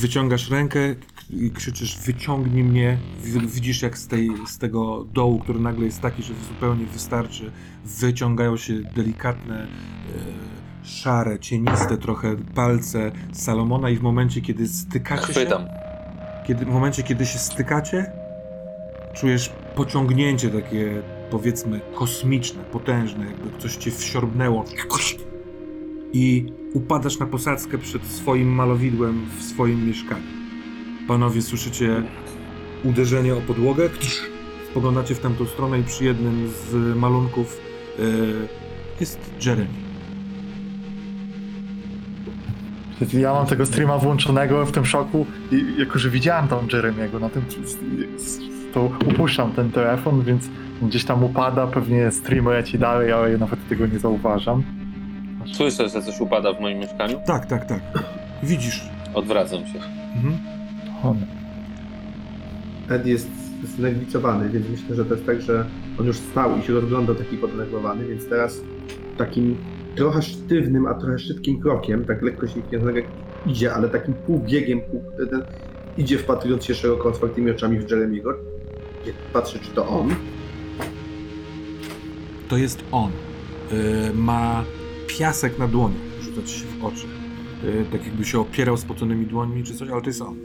wyciągasz rękę i krzyczysz wyciągnij mnie. Widzisz jak z, tej, z tego dołu, który nagle jest taki, że zupełnie wystarczy, wyciągają się delikatne, e, szare, cieniste trochę palce Salomona i w momencie, kiedy stykacie się... Chwytam. Kiedy, w momencie, kiedy się stykacie, czujesz pociągnięcie takie, powiedzmy, kosmiczne, potężne, jakby coś cię wsiorbnęło. I upadasz na posadzkę przed swoim malowidłem w swoim mieszkaniu. Panowie, słyszycie uderzenie o podłogę. Spoglądacie w tamtą stronę i przy jednym z malunków e, jest Jeremy. Ja mam tego streama włączonego w tym szoku i jako, że widziałem tam Jeremiego na tym, to upuszczam ten telefon, więc gdzieś tam upada, pewnie stream leci dalej, ale ja nawet tego nie zauważam. Słyszę, że coś upada w moim mieszkaniu. Tak, tak, tak. Widzisz. Odwracam się. Mhm. Ed jest znerwicowany, więc myślę, że to jest tak, że on już stał i się rozglądał taki poddenerwowany, więc teraz takim trochę sztywnym, a trochę szybkim krokiem, tak lekko się kierunek idzie, ale takim półbiegiem pół, ten, idzie wpatrując się szeroko otwartymi oczami w Jeremiego. Patrzy, czy to on. To jest on. Y, ma piasek na dłoni, rzuca ci się w oczy. Y, tak jakby się opierał spoconymi dłońmi czy coś, ale to jest on.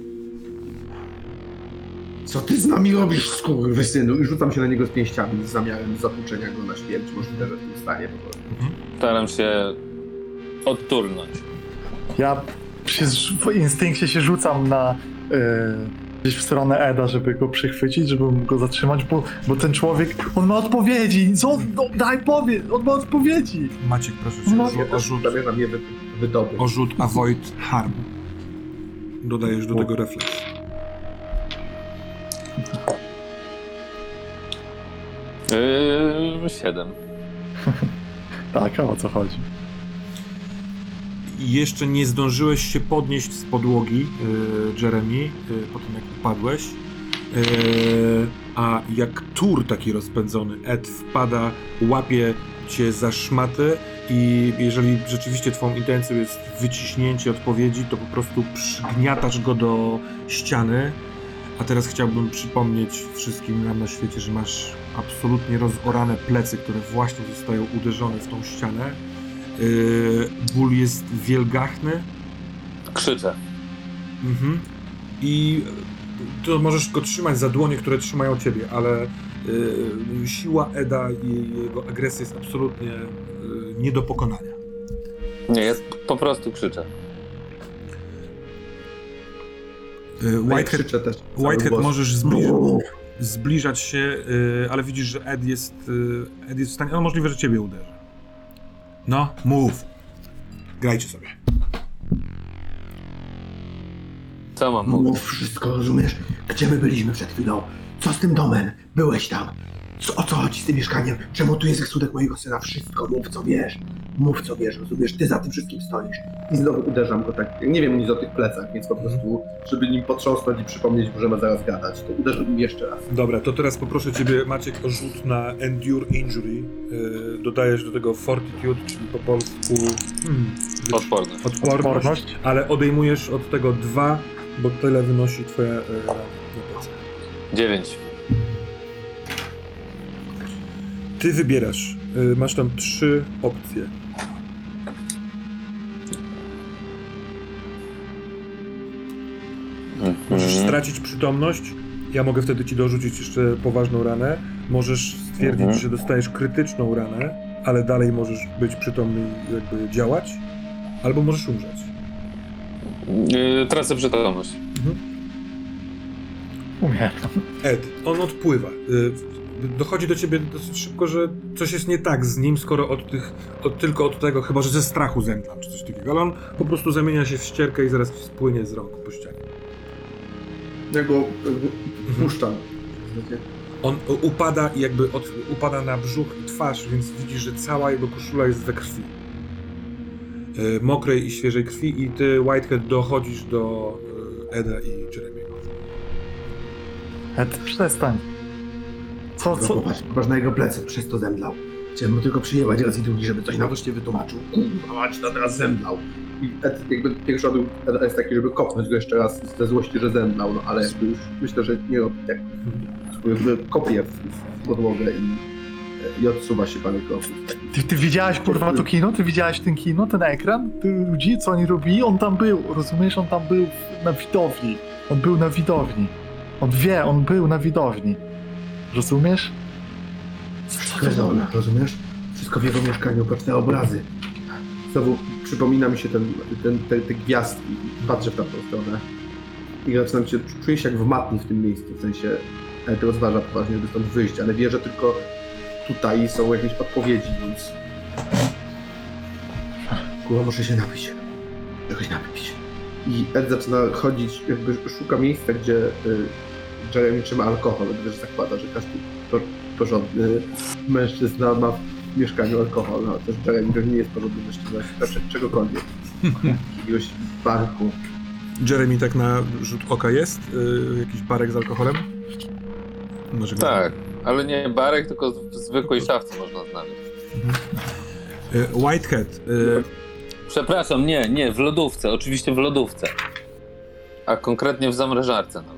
Co ty z nami robisz, skurwysynu? I rzucam się na niego z pięściami z zamiarem zatłuczenia go na śmierć. Możliwe, że w tym stanie po prostu. Staram się odturnąć. Ja w instynkcie się rzucam na e, gdzieś w stronę Eda, żeby go przychwycić, żeby mógł go zatrzymać, bo, bo ten człowiek, on ma odpowiedzi, co? No, daj powiedz, on ma odpowiedzi. Maciek, proszę cię, No, o, rzut, wy, wydobyć. o rzut avoid harm. Dodajesz do tego refleks. Yy, siedem. Tak, a o co chodzi? Jeszcze nie zdążyłeś się podnieść z podłogi, y, Jeremy, y, po tym jak upadłeś. Y, a jak tur taki rozpędzony, Ed wpada, łapie cię za szmatę i jeżeli rzeczywiście twoją intencją jest wyciśnięcie odpowiedzi, to po prostu przygniatasz go do ściany. A teraz chciałbym przypomnieć wszystkim nam na świecie, że masz absolutnie rozorane plecy, które właśnie zostają uderzone w tą ścianę. Yy, ból jest wielgachny. Krzyczę. Mhm. I to możesz go trzymać za dłonie, które trzymają ciebie, ale yy, siła Eda i jego agresja jest absolutnie yy, nie do pokonania. Nie, ja po prostu krzyczę. Whitehead, krzyczę też. całym Whitehead możesz zbliżyć, zbliżać się, ale widzisz, że Ed jest, Ed jest w stanie, no możliwe, że ciebie uderzy. No, mów. Grajcie sobie. Co mam mówić? Mów wszystko, rozumiesz? Gdzie my byliśmy przed chwilą? Co z tym domem? Byłeś tam. Co, o co chodzi z tym mieszkaniem? Czemu tu jest mojego syna? Wszystko, mów co wiesz. Mów co wiesz, rozumiesz? Ty za tym wszystkim stoisz. I znowu uderzam go tak, nie wiem nic o tych plecach, więc po prostu, żeby nim potrząsnąć i przypomnieć, możemy zaraz gadać, to uderzam nim jeszcze raz. Dobra, to teraz poproszę ciebie, Maciek, o rzut na Endure Injury. Yy, dodajesz do tego Fortitude, czyli po polsku... Hmm, odporność. odporność. Odporność. Ale odejmujesz od tego dwa, bo tyle wynosi twoja... Yy, Dziewięć. Ty wybierasz. Yy, masz tam trzy opcje. Możesz Mhm. stracić przytomność. Ja mogę wtedy ci dorzucić jeszcze poważną ranę. Możesz stwierdzić, Mhm. że dostajesz krytyczną ranę, ale dalej możesz być przytomny i jakby działać. Albo możesz umrzeć. Yy, tracę przytomność. Umiem. Ed, on odpływa. Dochodzi do ciebie dosyć szybko, że coś jest nie tak z nim, skoro od tych, od, tylko od tego, chyba że ze strachu zemdlam, czy coś takiego. Ale on po prostu zamienia się w ścierkę i zaraz spłynie z rąk po ścianie. Ja go puszczam. On upada i jakby od, upada na brzuch i twarz, więc widzisz, że cała jego koszula jest we krwi. Y, Mokrej i świeżej krwi i ty, Whitehead, dochodzisz do y, Eda i Jeremiego. Ed, przestań. Co, co? Na jego plecy, przez to zemdlał. Chciałem mu tylko przyjechać raz i drugi, żeby coś na wreszcie wytłumaczył. Kurwa mać, to teraz zemdlał. i Ed, jakby pierwszy odruch Eda jest taki, żeby kopnąć go jeszcze raz ze złości, że zemdlał, no ale jakby już myślę, że nie robi tak. Jakby kopie w, w podłogę i, i odsuwa się parę kroków. Ty, ty widziałeś kurwa to kino? Ty widziałeś ten kino, ten ekran? Ty ludzi, co oni robili? On tam był, rozumiesz? On tam był na widowni. On był na widowni. On wie, on był na widowni. Rozumiesz? Dobre, rozumiesz? Wszystko w jego mieszkaniu, oprócz te obrazy. Znowu przypomina mi się ten, ten, te, te gwiazdki. Patrzę w tamtą stronę. I zaczynam się, czuję się jak w matni w tym miejscu, w sensie Ed rozważa poważnie, żeby stąd wyjść, ale wie, że tylko tutaj są jakieś odpowiedzi, więc... Kurwa, muszę się napić. Czegoś napić. I Ed zaczyna chodzić, jakby szuka miejsca, gdzie y, Jeremy trzyma alkohol, gdyż zakłada, że każdy por- porządny mężczyzna ma w mieszkaniu alkohol, no też Jeremy nie jest porządny mężczyzna, znaczy czegokolwiek. Jakiegoś barku. Jeremy tak na rzut oka jest? Y, jakiś barek z alkoholem? Może go- Tak, ale nie barek, tylko w zwykłej szafce można znaleźć. Y, Whitehead. Y, Przepraszam, nie, nie, w lodówce, oczywiście w lodówce. A konkretnie w zamrażarce nawet.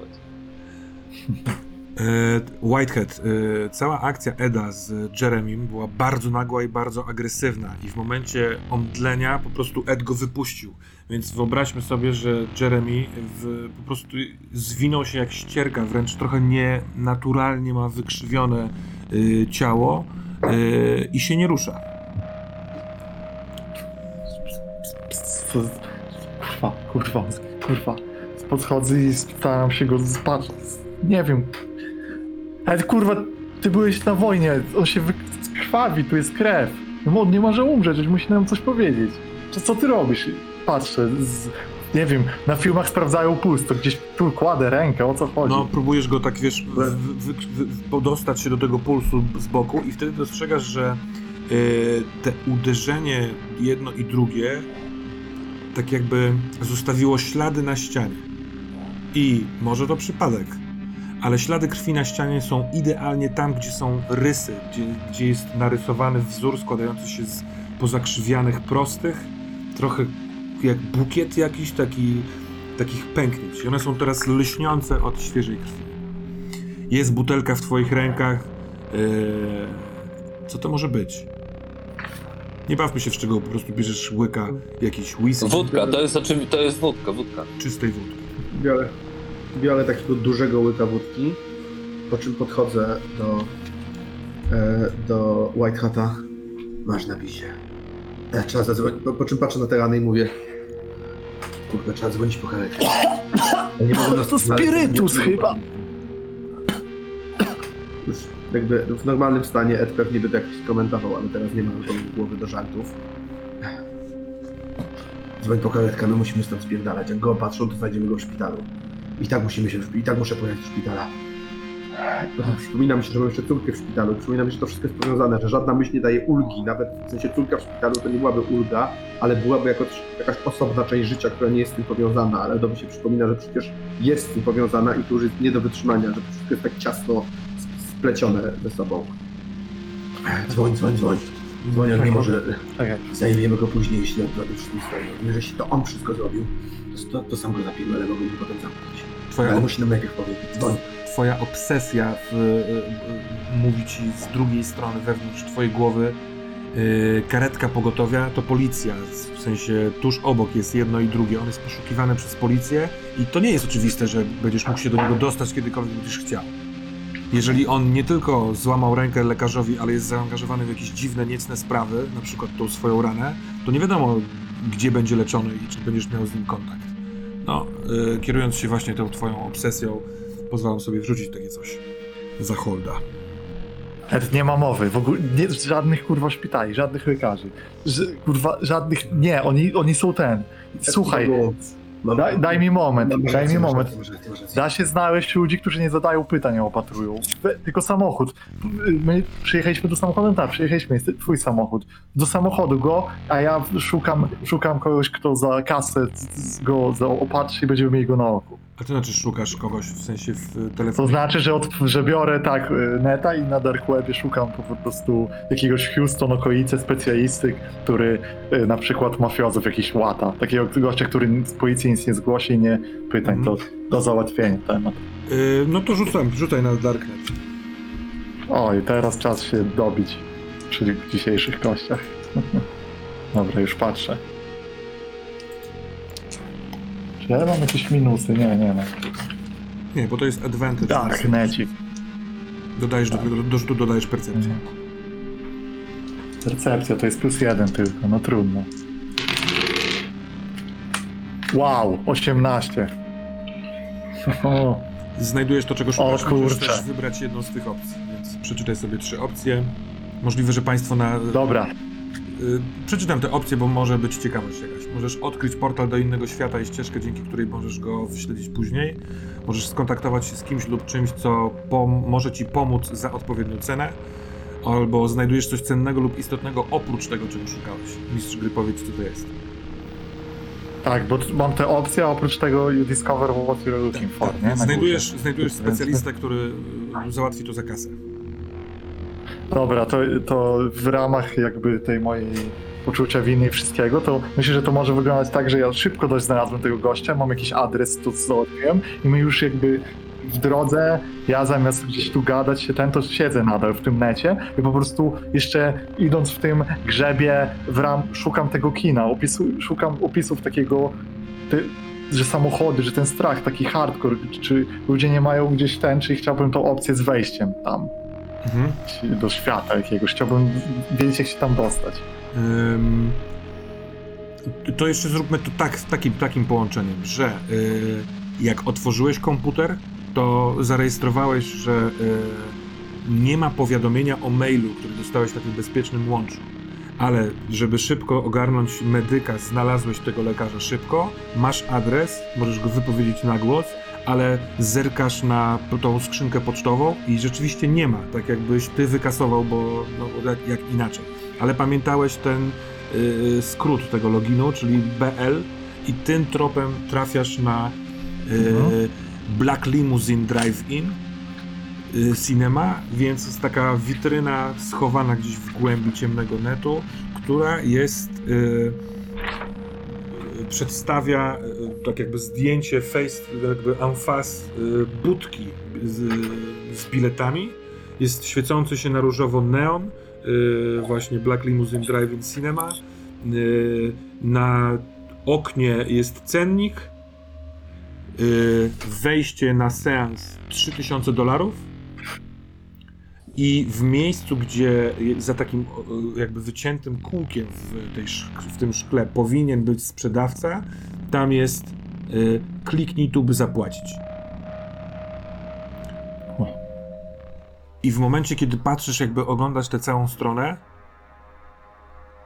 E, Whitehead, e, cała akcja Eda z Jeremim była bardzo nagła i bardzo agresywna i w momencie omdlenia po prostu Ed go wypuścił. Więc wyobraźmy sobie, że Jeremy w, po prostu zwinął się jak ścierga, wręcz trochę nienaturalnie ma wykrzywione e, ciało e, i się nie rusza. Kurwa, kurwa, kurwa. Podchodzę i staram się go spać. Nie wiem. Ale kurwa, ty byłeś na wojnie, on się wykrwawi, tu jest krew. No on nie może umrzeć, musi nam coś powiedzieć. Co, co ty robisz? Patrzę, z, nie wiem, na filmach sprawdzają puls, to gdzieś tu kładę rękę, o co chodzi? No, próbujesz go tak, wiesz, wy, wy, podostać się do tego pulsu z boku i wtedy dostrzegasz, że y, te uderzenie jedno i drugie tak jakby zostawiło ślady na ścianie. I może to przypadek, ale ślady krwi na ścianie są idealnie tam, gdzie są rysy, gdzie, gdzie jest narysowany wzór składający się z pozakrzywianych prostych, trochę jak bukiet jakiś, taki, takich pęknięć. I one są teraz lśniące od świeżej krwi. Jest butelka w twoich rękach. Eee, co to może być? Nie bawmy się w szczegóły, po prostu bierzesz łyka jakiś whisky, Wódka, to jest oczywiście, to jest wódka, wódka. czystej wódki. Biorę, biorę takiego dużego łyka wódki, po czym podchodzę do, e, do White Hata. Masz napij się. E, trzeba zadzwonić, po, po czym patrzę na te rany i mówię Kurde, trzeba dzwonić po karetkę. Nie mogą nas To spirytus chyba. Już jakby w normalnym stanie Ed pewnie by to jakiś komentował, ale teraz nie ma gotowej głowy do żartów. Dzwoń po karetkę, no musimy stąd spierdalać. Jak go opatrzą, to znajdziemy go w szpitalu. I tak musimy się, i tak muszę pojechać do szpitala. Przypomina mi się, że mam jeszcze córkę w szpitalu. Przypomina mi się, że to wszystko jest powiązane, że żadna myśl nie daje ulgi. Nawet w sensie córka w szpitalu to nie byłaby ulga, ale byłaby jako, jakaś osobna część życia, która nie jest z tym powiązana. Ale to mi się przypomina, że przecież jest z tym powiązana i to już jest nie do wytrzymania, że to wszystko jest tak ciasno splecione ze sobą. Dzwoń, dzwoń, dzwoń. Dzwoń, jak nie może. Czekaj. Zajmiemy go później, jeśli on zrobi wszystko jeśli to on wszystko zrobił, to, to, to sam go zapił, ale mogę go potem zamknąć. Twoja, Ale musi nam najpierw powiedzieć. Dzwoń. twoja obsesja w, y, mówi ci z drugiej strony, wewnątrz twojej głowy, y, karetka pogotowia to policja. W sensie tuż obok jest jedno i drugie. On jest poszukiwany przez policję i to nie jest oczywiste, że będziesz mógł się do niego dostać kiedykolwiek będziesz chciał. Jeżeli on nie tylko złamał rękę lekarzowi, ale jest zaangażowany w jakieś dziwne, niecne sprawy, na przykład tą swoją ranę, to nie wiadomo, gdzie będzie leczony i czy będziesz miał z nim kontakt. No, y, kierując się właśnie tą twoją obsesją, pozwalam sobie wrzucić takie coś za holda. Ed, nie ma mowy, w ogóle nie, żadnych kurwa szpitali, żadnych lekarzy, Ż, kurwa, żadnych, nie, oni, oni są ten. Słuchaj, Mam- daj, daj mi moment, mam- masz daj mi moment. Da się znaleźć ludzi, którzy nie zadają pytań, a opatrują. We- Tylko samochód. My przyjechaliśmy do samochodu, tak, przyjechaliśmy, jest twój samochód. Do samochodu go, a ja szukam, szukam kogoś, kto za kasę z- z- go za opatrzy i będziemy mieli go na oku. A to znaczy szukasz kogoś w sensie w To telefonie? znaczy, że, od, że biorę tak y, neta i na Dark Webie szukam po prostu jakiegoś Houston okolicy specjalisty, który y, na przykład mafiozów jakiś łata. Takiego gościa, który z policji nic nie zgłosi i nie pytań, Mhm. to do załatwienia temat. Y, no to rzucam, rzucaj na Darknet. Oj, teraz czas się dobić przy dzisiejszych kościach. Dobra, już patrzę. Ja mam jakieś minusy? Nie, nie mam. Nie, bo to jest advantage. Tak, neci. Dodajesz do, do, do dodajesz percepcję. Percepcja to jest plus jeden tylko, no trudno. Wow, 18. O, Znajdujesz to, czego szukasz, możesz kurczę. też wybrać jedną z tych opcji, więc przeczytaj sobie trzy opcje. Możliwe, że państwo na... dobra, przeczytam te opcje, bo może być ciekawość jakaś. Możesz odkryć portal do innego świata i ścieżkę, dzięki której możesz go wyśledzić później. Możesz skontaktować się z kimś lub czymś, co może ci pomóc za odpowiednią cenę. Albo znajdujesz coś cennego lub istotnego oprócz tego, czego szukałeś. Mistrz gry powiedz, co to jest. tak, bo mam te opcje, a oprócz tego you discover what you're looking for, nie? Na Znajdujesz, znajdujesz specjalistę, który y, załatwi to za kasę. Dobra, to, to w ramach jakby tej mojej poczucia winy i wszystkiego, to myślę, że to może wyglądać tak, że ja szybko dość znalazłem tego gościa, mam jakiś adres, tu załatwiłem i my już jakby w drodze, ja zamiast gdzieś tu gadać się ten, to siedzę nadal w tym necie i po prostu jeszcze idąc w tym grzebie w ram, szukam tego kina, opisu, szukam opisów takiego, ty, że samochody, że ten strach, taki hardcore, czy ludzie nie mają gdzieś ten, czy chciałbym tą opcję z wejściem tam Mhm. do świata jakiegoś. Chciałbym wiedzieć, jak się tam dostać. Ym, to jeszcze zróbmy to tak, takim, takim połączeniem, że y, jak otworzyłeś komputer, to zarejestrowałeś, że y, nie ma powiadomienia o mailu, który dostałeś na tym bezpiecznym łączu. Ale żeby szybko ogarnąć medyka, znalazłeś tego lekarza szybko, masz adres, możesz go wypowiedzieć na głos, ale zerkasz na tą skrzynkę pocztową i rzeczywiście nie ma, tak jakbyś ty wykasował, bo no, jak, inaczej. Ale pamiętałeś ten y, skrót tego loginu, czyli BL i tym tropem trafiasz na y, Mhm. Black Limousine Drive-In y, Cinema, więc jest taka witryna schowana gdzieś w głębi ciemnego netu, która jest y, przedstawia tak jakby zdjęcie face, jakby en face y, budki z, z biletami. Jest świecący się na różowo neon, y, właśnie Black Limousine Drive-In Cinema. Y, na oknie jest cennik. Wejście na seans 3000 dolarów. I w miejscu, gdzie za takim jakby wyciętym kółkiem w, tej, w tym szkle powinien być sprzedawca, tam jest kliknij tu, by zapłacić. I w momencie, kiedy patrzysz, jakby oglądasz tę całą stronę,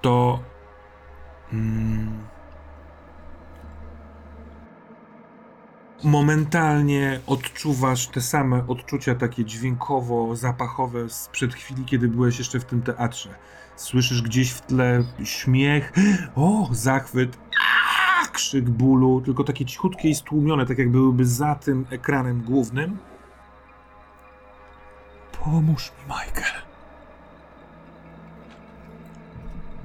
to. Mm, momentalnie odczuwasz te same odczucia takie dźwiękowo-zapachowe sprzed chwili, kiedy byłeś jeszcze w tym teatrze. Słyszysz gdzieś w tle śmiech, o, zachwyt, krzyk bólu, tylko takie cichutkie i stłumione, tak jak byłyby za tym ekranem głównym. Pomóż mi, Michael.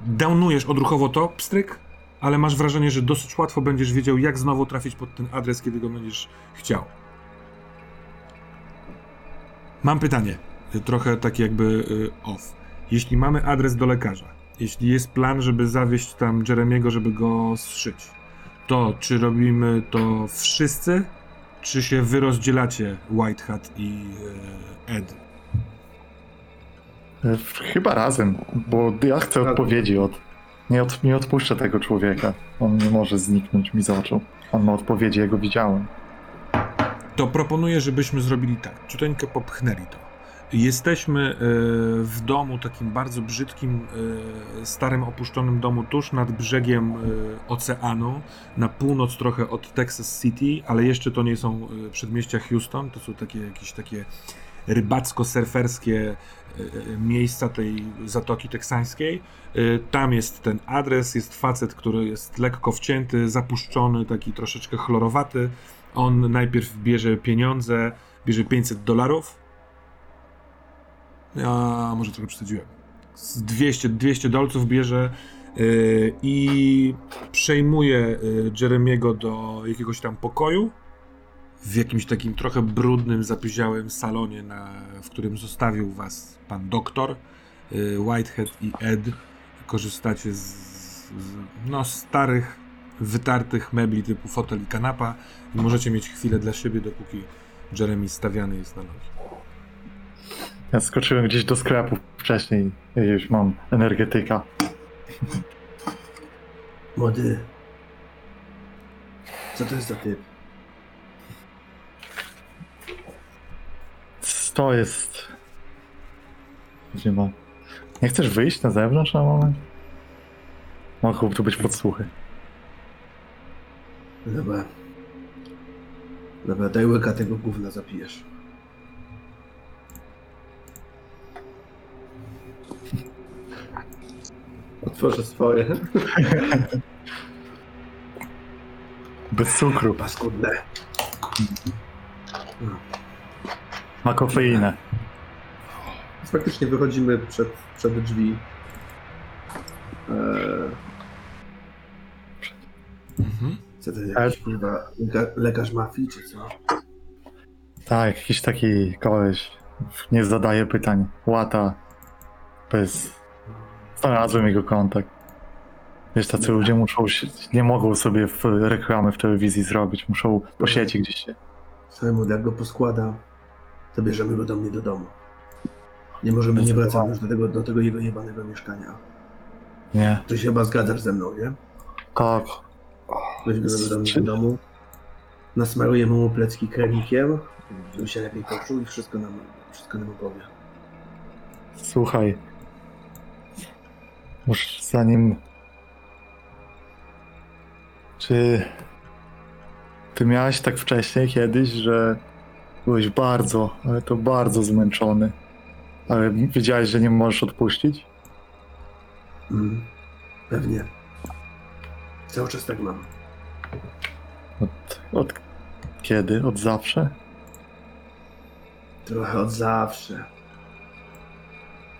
Downujesz odruchowo to, pstryk, ale masz wrażenie, że dosyć łatwo będziesz wiedział, jak znowu trafić pod ten adres, kiedy go będziesz chciał. Mam pytanie, trochę tak jakby y, off. Jeśli mamy adres do lekarza, jeśli jest plan, żeby zawieźć tam Jeremiego, żeby go zszyć, to czy robimy to wszyscy, czy się wy rozdzielacie White Hat i y, Ed? E, Chyba razem, bo ja chcę Razem. odpowiedzi od... Nie, od, nie odpuszczę tego człowieka. On nie może zniknąć mi z oczu. On ma odpowiedzi, ja go widziałem. To proponuję, żebyśmy zrobili tak. Ciuteńkę popchnęli to. Jesteśmy e, w domu takim bardzo brzydkim, e, starym, opuszczonym domu tuż nad brzegiem e, oceanu, na północ trochę od Texas City, ale jeszcze to nie są przedmieścia Houston, to są takie jakieś takie rybacko-surferskie miejsca tej zatoki teksańskiej. Tam jest ten adres, jest facet, który jest lekko wcięty, zapuszczony, taki troszeczkę chlorowaty. On najpierw bierze pieniądze, bierze 500 dolarów. A może trochę przesadziłem. Z 200, 200 dolców bierze yy, i przejmuje yy, Jeremiego do jakiegoś tam pokoju w jakimś takim trochę brudnym, zapyziałym salonie, na, w którym zostawił was pan doktor. Yy, Whitehead i Ed korzystacie z, z no, starych, wytartych mebli typu fotel i kanapa i możecie mieć chwilę dla siebie, dopóki Jeremy stawiany jest na nogi. Ja skoczyłem gdzieś do sklepu wcześniej już mam energetyka. Młody. Co to jest za typ? To jest... Gdzie? Nie chcesz wyjść na zewnątrz na moment? Mogą tu być podsłuchy. Dobra. Dobra, daj łyka tego gówna zapijesz. Otworzę swoje. Bez cukru. Paskudne. Ma kofeinę. Faktycznie wychodzimy przed, przed drzwi. Eee, Mhm. co to jakiś kurwa lega- lekarz mafii, czy co? Tak, jakiś taki koleś nie zadaje pytań. Łata. Bez... Znalazłem jego kontakt. Wiesz, tacy ludzie muszą się, nie mogą sobie w reklamy w telewizji zrobić, muszą po sieci gdzieś się. Młody, jak go poskłada, to bierzemy go do mnie do domu. Nie możemy, nie wracamy już do tego, do tego jego jebanego mieszkania. Nie. To się chyba zgadzasz ze mną, nie? Tak. Weźmy go do mnie do domu, nasmarujemy mu plecki kremikiem, żeby się lepiej poczuł i wszystko nam, wszystko nam opowie. Słuchaj. Już zanim. Czy. Ty miałeś tak wcześniej kiedyś, że byłeś bardzo, ale to bardzo zmęczony. Ale wiedziałeś, że nie możesz odpuścić? Mm, pewnie. Cały czas tak mam. Od, od kiedy? Od zawsze? Trochę od zawsze.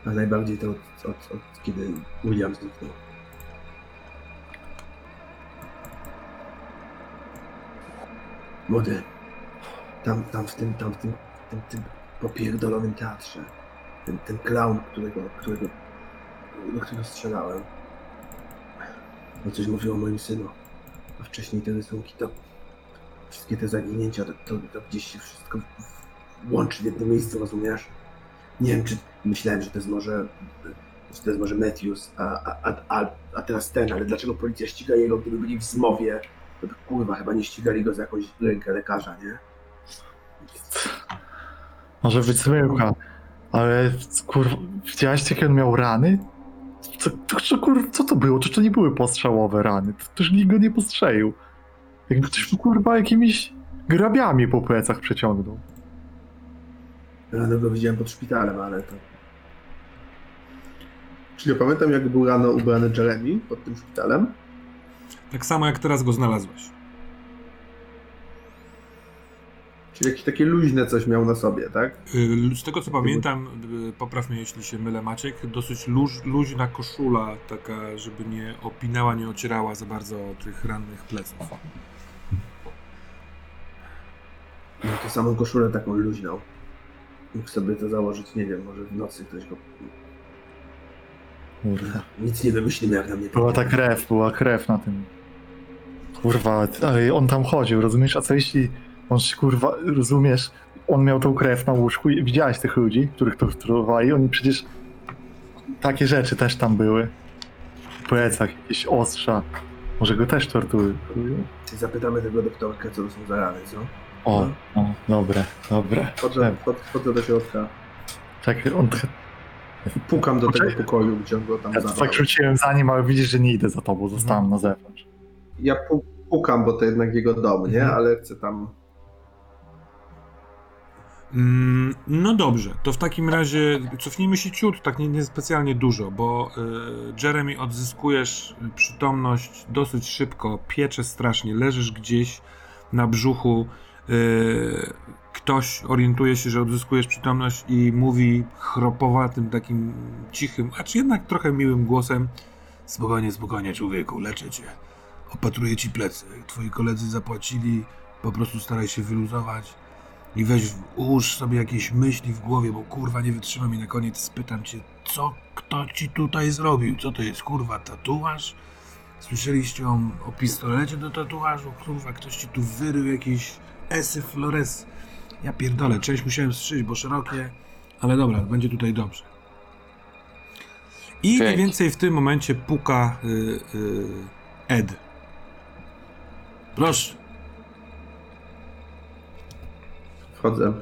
A najbardziej to od, od, od kiedy William zniknął. Młody. Tam, tam w tym, tam w tym, tym, tym popierdolonym teatrze. Ten, ten clown, którego, którego, do którego strzelałem. On coś mówił o moim synu. A wcześniej te rysunki, to wszystkie te zaginięcia, to, to, to gdzieś się wszystko łączy w jednym miejscu, rozumiesz? Nie wiem, czy myślałem, że to jest może, że to jest może Matthews, a, a, a, a, teraz ten, ale dlaczego policja ściga jego, gdyby byli w zmowie? To by kurwa chyba nie ścigali go za jakąś rękę lekarza, nie? Może być zmyłka. Ale kurwa, widziałeś jakie on miał rany? Co, to, co, kur, co to było? To, to nie były postrzałowe rany. To, toż nikt go nie postrzelił. Jakby ktoś mu, kurwa jakimiś grabiami po plecach przeciągnął. Rano go widziałem pod szpitalem, ale to... Czyli pamiętam, jak był rano ubrany Jeremy pod tym szpitalem. Tak samo jak teraz go znalazłeś. Czyli jakieś takie luźne coś miał na sobie, tak? Y, Z tego co pamiętam, y, popraw mnie jeśli się mylę Maciek, dosyć luź, luźna koszula, taka, żeby nie opinała, nie ocierała za bardzo tych rannych pleców. Miał tę samą koszulę taką luźną. Mógł sobie to założyć, nie wiem, może w nocy ktoś go... Kurwa. Nic nie wymyślimy, jak na mnie Była ta krew, była krew na tym. Kurwa, ale on tam chodził, rozumiesz? A co jeśli on się, kurwa, rozumiesz? On miał tą krew na łóżku i widziałeś tych ludzi, których torturowali, oni przecież takie rzeczy też tam były. W plecach, jakieś ostrza. Może go też torturują. Zapytamy tego doktorka, co to są za rany, co? O, o, dobre, dobre. Wchodzę, wchod- wchodzę do środka, Czekaj, on pukam do tego pokoju, gdzie on go tam ja zabrał. tak rzuciłem za nim, ale widzisz, że nie idę za tobą, zostałem na zewnątrz. Ja pu- pukam, bo to jednak jego dom, nie? Mhm. Ale chcę tam... Mm, no dobrze, to w takim razie cofnijmy się ciut, tak nie, nie specjalnie dużo, bo y, Jeremy odzyskujesz przytomność dosyć szybko, piecze strasznie, leżysz gdzieś na brzuchu. Yy, ktoś orientuje się, że odzyskujesz przytomność i mówi chropowatym, takim cichym, acz jednak trochę miłym głosem Spokojnie, spokojnie, człowieku, leczę cię. Opatruję ci plecy. Twoi koledzy zapłacili, po prostu staraj się wyluzować i weź, ułóż sobie jakieś myśli w głowie, bo kurwa nie wytrzymam i na koniec spytam cię, co kto ci tutaj zrobił? Co to jest, kurwa, tatuaż? Słyszeliście o, o pistolecie do tatuażu? Kurwa, ktoś ci tu wyrył jakiś esy flores. Ja pierdolę, część musiałem strzyć, bo szerokie, ale dobra, będzie tutaj dobrze. I mniej więcej w tym momencie puka y, y, Ed. Proszę. Wchodzę.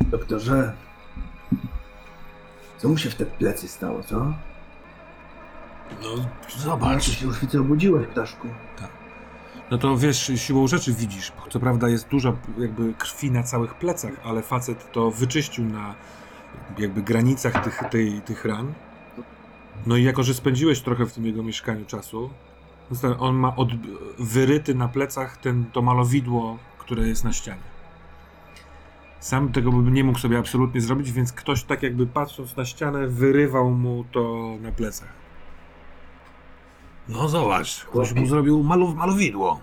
Doktorze, co mu się w te plecy stało, co? No, zobacz. się już widzę obudziłeś, ptaszku? No to wiesz, siłą rzeczy widzisz. Co prawda jest dużo jakby krwi na całych plecach, ale facet to wyczyścił na jakby granicach tych, tej, tych ran. No i jako, że spędziłeś trochę w tym jego mieszkaniu czasu, on ma od, wyryty na plecach ten, to malowidło, które jest na ścianie. Sam tego by nie mógł sobie absolutnie zrobić, więc ktoś tak jakby patrząc na ścianę wyrywał mu to na plecach. No zobacz, ktoś mu zrobił malu, malowidło.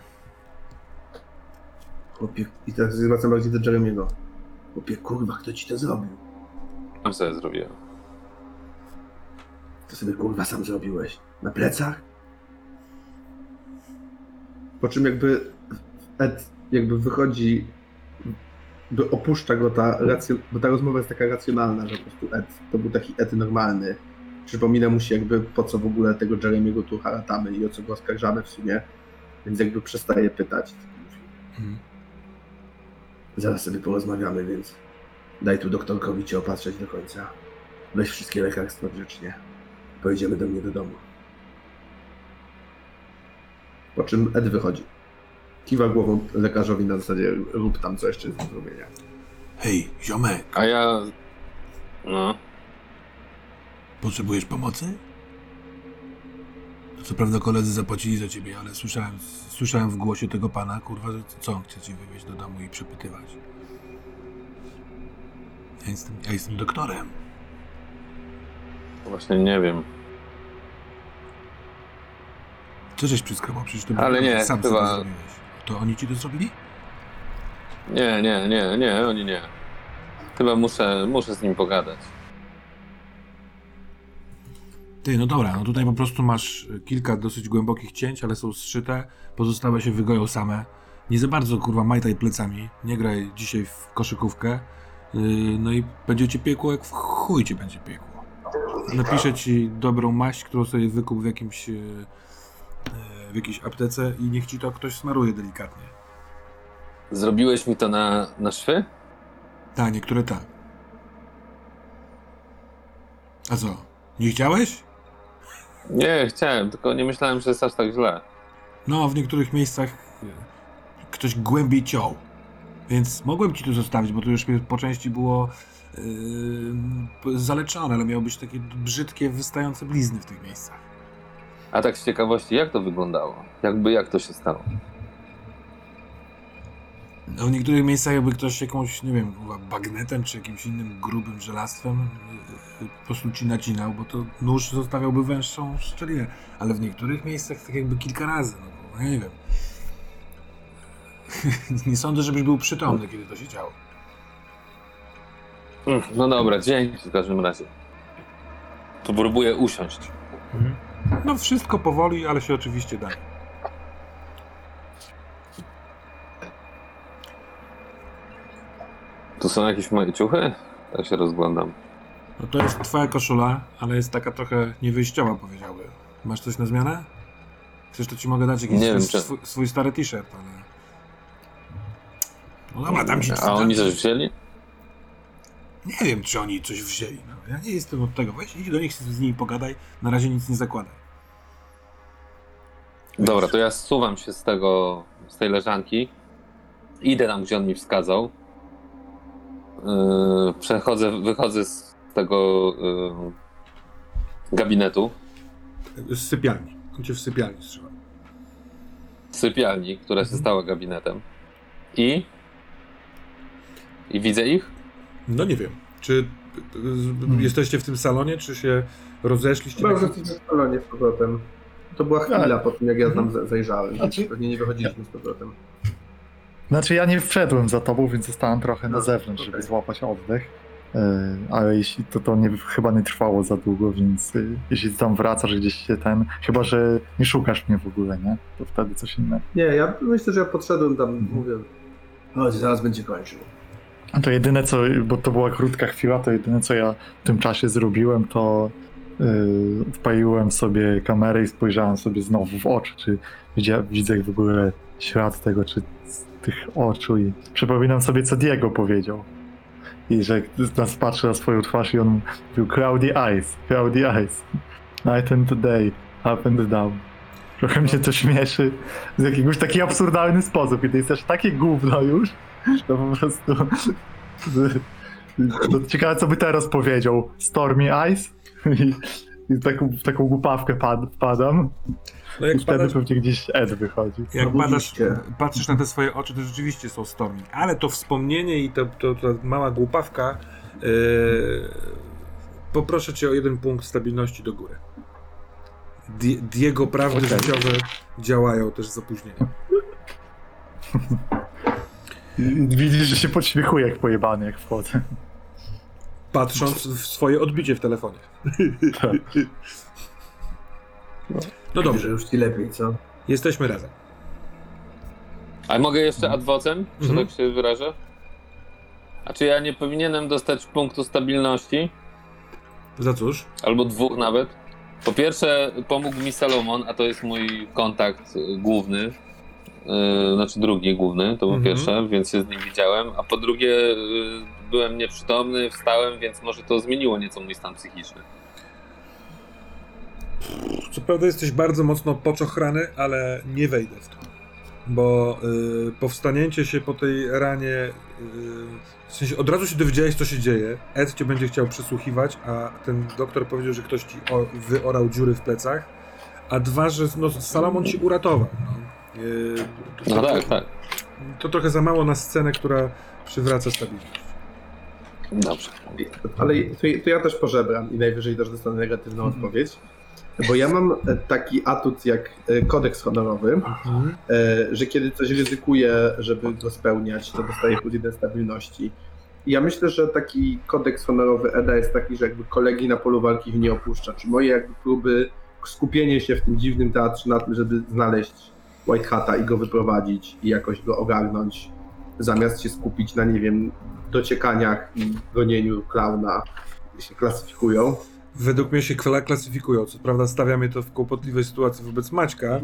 Chłopie, i teraz zwracam bardziej do Jeremiego. Chłopie, kurwa, kto ci to zrobił? Sam sobie zrobiłem. To sobie kurwa sam zrobiłeś. Na plecach? Po czym jakby Ed jakby wychodzi, by opuszcza go ta racjon... bo ta rozmowa jest taka racjonalna, że po prostu Ed to był taki Ed normalny. Przypomina mu się jakby po co w ogóle tego Jeremiego tu haratamy i o co go oskarżamy w sumie. Więc jakby przestaje pytać. Mhm. Zaraz sobie porozmawiamy, więc daj tu doktorkowi cię opatrzeć do końca. Weź wszystkie lekarstwa grzecznie. Pojedziemy do mnie do domu. Po czym Ed wychodzi. Kiwa głową lekarzowi na zasadzie rób tam co jeszcze jest do zrobienia. Hej, ziomek, A ja... No, potrzebujesz pomocy? Co prawda koledzy zapłacili za ciebie, ale słyszałem, słyszałem w głosie tego pana, kurwa, że co on chce ci wywieźć do domu i przepytywać. Ja jestem, ja jestem doktorem. właśnie nie wiem. Co żeś przyskrobał? Przecież to Ale nie, sam chyba- zrobiłeś. To oni ci to zrobili? Nie, nie, nie, nie, oni nie. Chyba muszę, muszę z nim pogadać. Ty, no dobra, no tutaj po prostu masz kilka dosyć głębokich cięć, ale są zszyte, pozostałe się wygoją same. Nie za bardzo, kurwa, majtaj plecami, nie graj dzisiaj w koszykówkę, yy, no i będzie cię piekło, jak w chuj cię będzie piekło. Napiszę ci dobrą maść, którą sobie wykup w jakimś, yy, w jakiejś aptece i niech ci to ktoś smaruje delikatnie. Zrobiłeś mi to na, na szwy? Tak, niektóre tak. A co, nie chciałeś? Nie, chciałem, tylko nie myślałem, że jest aż tak źle. No, w niektórych miejscach e, ktoś głębiej ciął. Więc mogłem ci tu zostawić, bo to już po części było yy, zaleczone, ale miały być takie brzydkie, wystające blizny w tych miejscach. A tak z ciekawości, jak to wyglądało? Jakby, jak to się stało? No, w niektórych miejscach jakby ktoś jakąś, nie wiem, chyba bagnetem czy jakimś innym grubym żelastwem yy, po prostu ci nacinał, bo to nóż zostawiałby węższą szczelinę. Ale w niektórych miejscach tak jakby kilka razy, no, bo, ja nie wiem. nie sądzę, żebyś był przytomny, kiedy to się działo. Mm, No dobra, dzięki w każdym razie. To próbuję usiąść. No wszystko powoli, ale się oczywiście da. Tu są jakieś moje ciuchy? Tak się rozglądam. No to jest twoja koszula, ale jest taka trochę niewyjściowa, powiedziałbym. Masz coś na zmianę? Chcesz, to ci mogę dać jakiś Nie swój, wiem, czy- swój, swój stary t-shirt, ale... No dobra, dam ci... A oni coś wzięli? Nie wiem, czy oni coś wzięli. No, ja nie jestem od tego. Weź idź do nich, z nimi pogadaj. Na razie nic nie zakładaj. Dobra, to ja zsuwam się z tego, z tej leżanki. Idę tam, gdzie on mi wskazał. Yy, przechodzę, wychodzę z tego yy, gabinetu. Z sypialni. On cię w sypialni strzela. Z sypialni, która się stała gabinetem. I? I widzę ich? No nie wiem. Czy y, jesteście w tym salonie, czy się rozeszliście? Chyba, jesteśmy w salonie z powrotem. To była chwila po tym, jak ja tam za- zajrzałem. Znaczy- Pewnie nie wychodziliśmy z powrotem. Znaczy ja nie wszedłem za tobą, więc zostałem trochę na No, zewnątrz, żeby okej. złapać oddech. Yy, ale jeśli to, to nie, chyba nie trwało za długo, więc yy, jeśli tam wracasz gdzieś się ten, chyba że nie szukasz mnie w ogóle, nie? To wtedy coś innego. Nie, ja myślę, że ja podszedłem tam, mówię, chodź, zaraz będzie kończył. To jedyne co, bo to była krótka chwila, to jedyne co ja w tym czasie zrobiłem, to yy, sobie kamerę i spojrzałem sobie znowu w oczy, czy widzia, widzę w ogóle ślad tego, czy z tych oczu i przypominam sobie, co Diego powiedział. I że nas patrzy na swoją twarz i on mówił cloudy eyes, cloudy eyes. Night and day, up and down. Trochę mnie to śmieszy w jakiegoś taki absurdalny sposób to jest też takie gówno już, to po prostu... No, ciekawe, co by teraz powiedział. Stormy Eyes? I, i taką, w taką głupawkę pad, padam. No I jak, wtedy badasz, pewnie gdzieś Ed wychodzi. jak badasz, cię. patrzysz na te swoje oczy, to rzeczywiście są stormi. Ale to wspomnienie i to, to, ta mała głupawka yy, poproszę cię o jeden punkt stabilności do góry. Di- Diego prawdy Okej. życiowe działają też z opóźnieniem. I Widzisz, że się podśmiechuje jak pojebany, jak wchodzę. Patrząc w swoje odbicie w telefonie. Tak. No Dobrze, dobrze, już ci lepiej, co? jesteśmy razem. A mogę jeszcze adwocem, czy Mhm. tak się wyrażę? A czy ja nie powinienem dostać punktu stabilności? Za cóż? Albo dwóch nawet? Po pierwsze, pomógł mi Salomon, a to jest mój kontakt główny. Yy, znaczy drugi główny, to był Mhm. pierwsze, więc się z nim widziałem. A po drugie, yy, byłem nieprzytomny, wstałem, więc może to zmieniło nieco mój stan psychiczny. Co prawda jesteś bardzo mocno poczochrany, ale nie wejdę w to. Bo y, powstanięcie się po tej ranie, y, w sensie od razu się dowiedziałeś, co się dzieje. Ed cię będzie chciał przysłuchiwać, a ten doktor powiedział, że ktoś ci o, wyorał dziury w plecach. A dwa, że no, Salomon ci uratował. No, y, to, No tak, tak. to trochę za mało na scenę, która przywraca stabilność. Dobrze. Ale to, to ja też pożebram i najwyżej też dostanę negatywną odpowiedź. Bo ja mam e, taki atut jak e, kodeks honorowy, Mhm. e, że kiedy coś ryzykuję, żeby go spełniać, to dostaję plus jeden stabilności. Ja myślę, że taki kodeks honorowy EDA jest taki, że jakby kolegi na polu walki ich nie opuszcza. Czy moje jakby próby skupienie się w tym dziwnym teatrze na tym, żeby znaleźć White Hata i go wyprowadzić i jakoś go ogarnąć, zamiast się skupić na, nie wiem, dociekaniach i gonieniu klauna, się klasyfikują. Według mnie się kla- klasyfikują. Co prawda stawia mnie to w kłopotliwej sytuacji wobec Maćka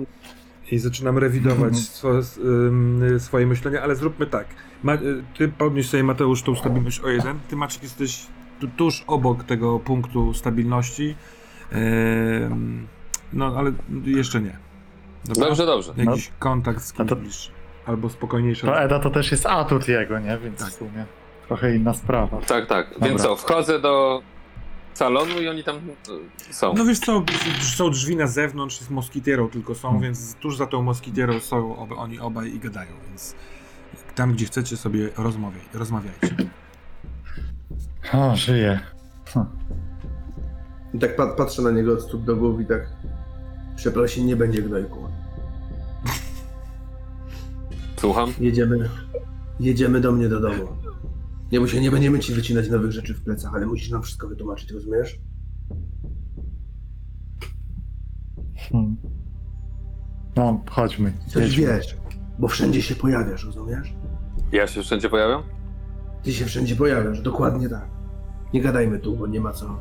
i zaczynam rewidować swo, s- ym, swoje myślenie, ale zróbmy tak. Ma, y, ty podnieś sobie Mateusz tą stabilność o jeden. Ty Maciek jesteś tu, tuż obok tego punktu stabilności. No ale jeszcze nie. Dobra? Dobrze, dobrze. Jakiś kontakt z kimś to- bliższy. Albo spokojniejszy. To Eda to też jest atut jego, nie? Więc Tak. w sumie trochę inna sprawa. Tak, tak. Dobra. Więc co, wchodzę do salonu i oni tam y, są. No wiesz co, są drzwi na zewnątrz, z moskitierą tylko są, Hmm. więc tuż za tą moskitierą są ob, oni obaj i gadają, więc tam gdzie chcecie sobie rozmawiaj, rozmawiajcie. O, żyje. I tak pat, patrzę na niego od stóp do głów i tak przeprosin, nie będzie gnojku. Słucham? Jedziemy, jedziemy do mnie do domu. Nie, bo się nie będziemy ci wycinać nowych rzeczy w plecach, ale musisz nam wszystko wytłumaczyć, rozumiesz? Hmm. No, chodźmy. Coś jedźmy. wiesz, bo wszędzie się pojawiasz, rozumiesz? Ja się wszędzie pojawiam? Ty się wszędzie pojawiasz, dokładnie tak. Nie gadajmy tu, bo nie ma co.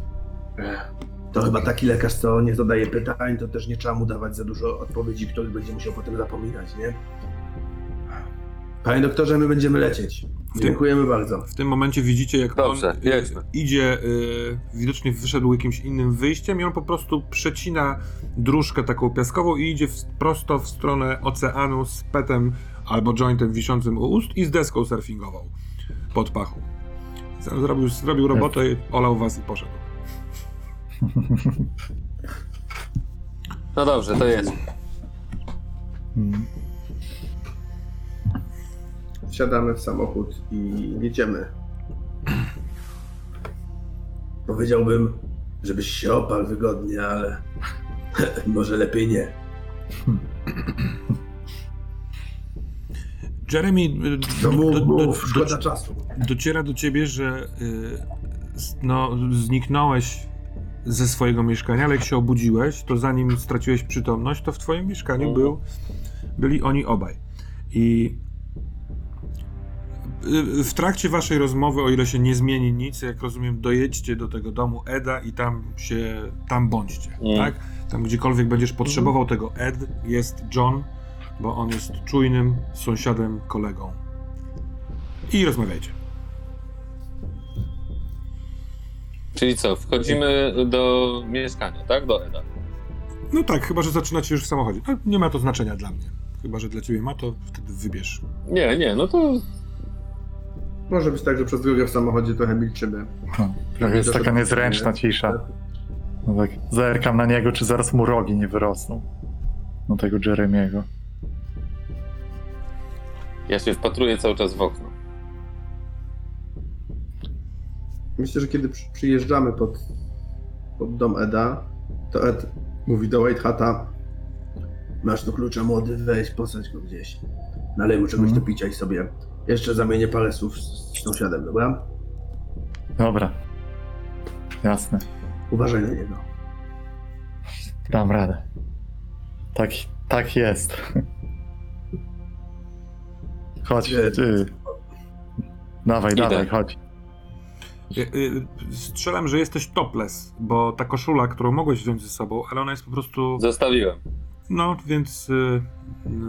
Ech, To chyba taki lekarz, co nie zadaje pytań, to też nie trzeba mu dawać za dużo odpowiedzi, których będzie musiał potem zapominać, nie? Panie doktorze, my będziemy lecieć. Dziękujemy bardzo. W tym momencie widzicie, jak Dobrze, on y, jedźmy. idzie, y, widocznie wyszedł jakimś innym wyjściem i on po prostu przecina dróżkę taką piaskową i idzie w, prosto w stronę oceanu z petem albo jointem wiszącym u ust i z deską surfingową pod pachą. Zrobił, zrobił robotę, olał was i poszedł. No dobrze, to jest. Hmm. Wsiadamy w samochód i jedziemy. Powiedziałbym, żebyś się oparł wygodnie, ale może lepiej nie. Jeremy, do, do, do, szkoda czasu. dociera do ciebie, że y, no, zniknąłeś ze swojego mieszkania, ale jak się obudziłeś, to zanim straciłeś przytomność, to w twoim mieszkaniu był, byli oni obaj. I w trakcie waszej rozmowy, o ile się nie zmieni nic, jak rozumiem, dojedźcie do tego domu Eda i tam się, tam bądźcie, Mm. tak? Tam gdziekolwiek będziesz potrzebował tego Ed, jest John, bo on jest czujnym sąsiadem, kolegą. I rozmawiajcie. Czyli co, wchodzimy do mieszkania, tak? Do Eda. No tak, chyba że zaczynacie już w samochodzie. No, nie ma to znaczenia dla mnie. Chyba, że dla ciebie ma, to wtedy wybierz. Nie, nie, no to Może być tak, że przez drogę w samochodzie trochę milczymy. No, trochę jest taka niezręczna cisza. No tak, zerkam na niego, czy zaraz mu rogi nie wyrosną. No tego Jeremiego. ja się wpatruję cały czas w okno. Myślę, że kiedy przy- przyjeżdżamy pod, pod dom Eda, to Ed mówi do White Hata masz tu klucza młody, weź, posadź go gdzieś. Nalej mu czegoś Mhm. do picia i sobie jeszcze zamienię parę słów z, sąsiadem, dobra? Dobra. Jasne. Uważaj na niego. Dam radę. Tak, tak jest. Chodź. Ty. Dawaj, Idę. dawaj, chodź. Y, y, Strzelam, że jesteś topless, bo ta koszula, którą mogłeś wziąć ze sobą, ale ona jest po prostu. Zostawiłem. No, więc y,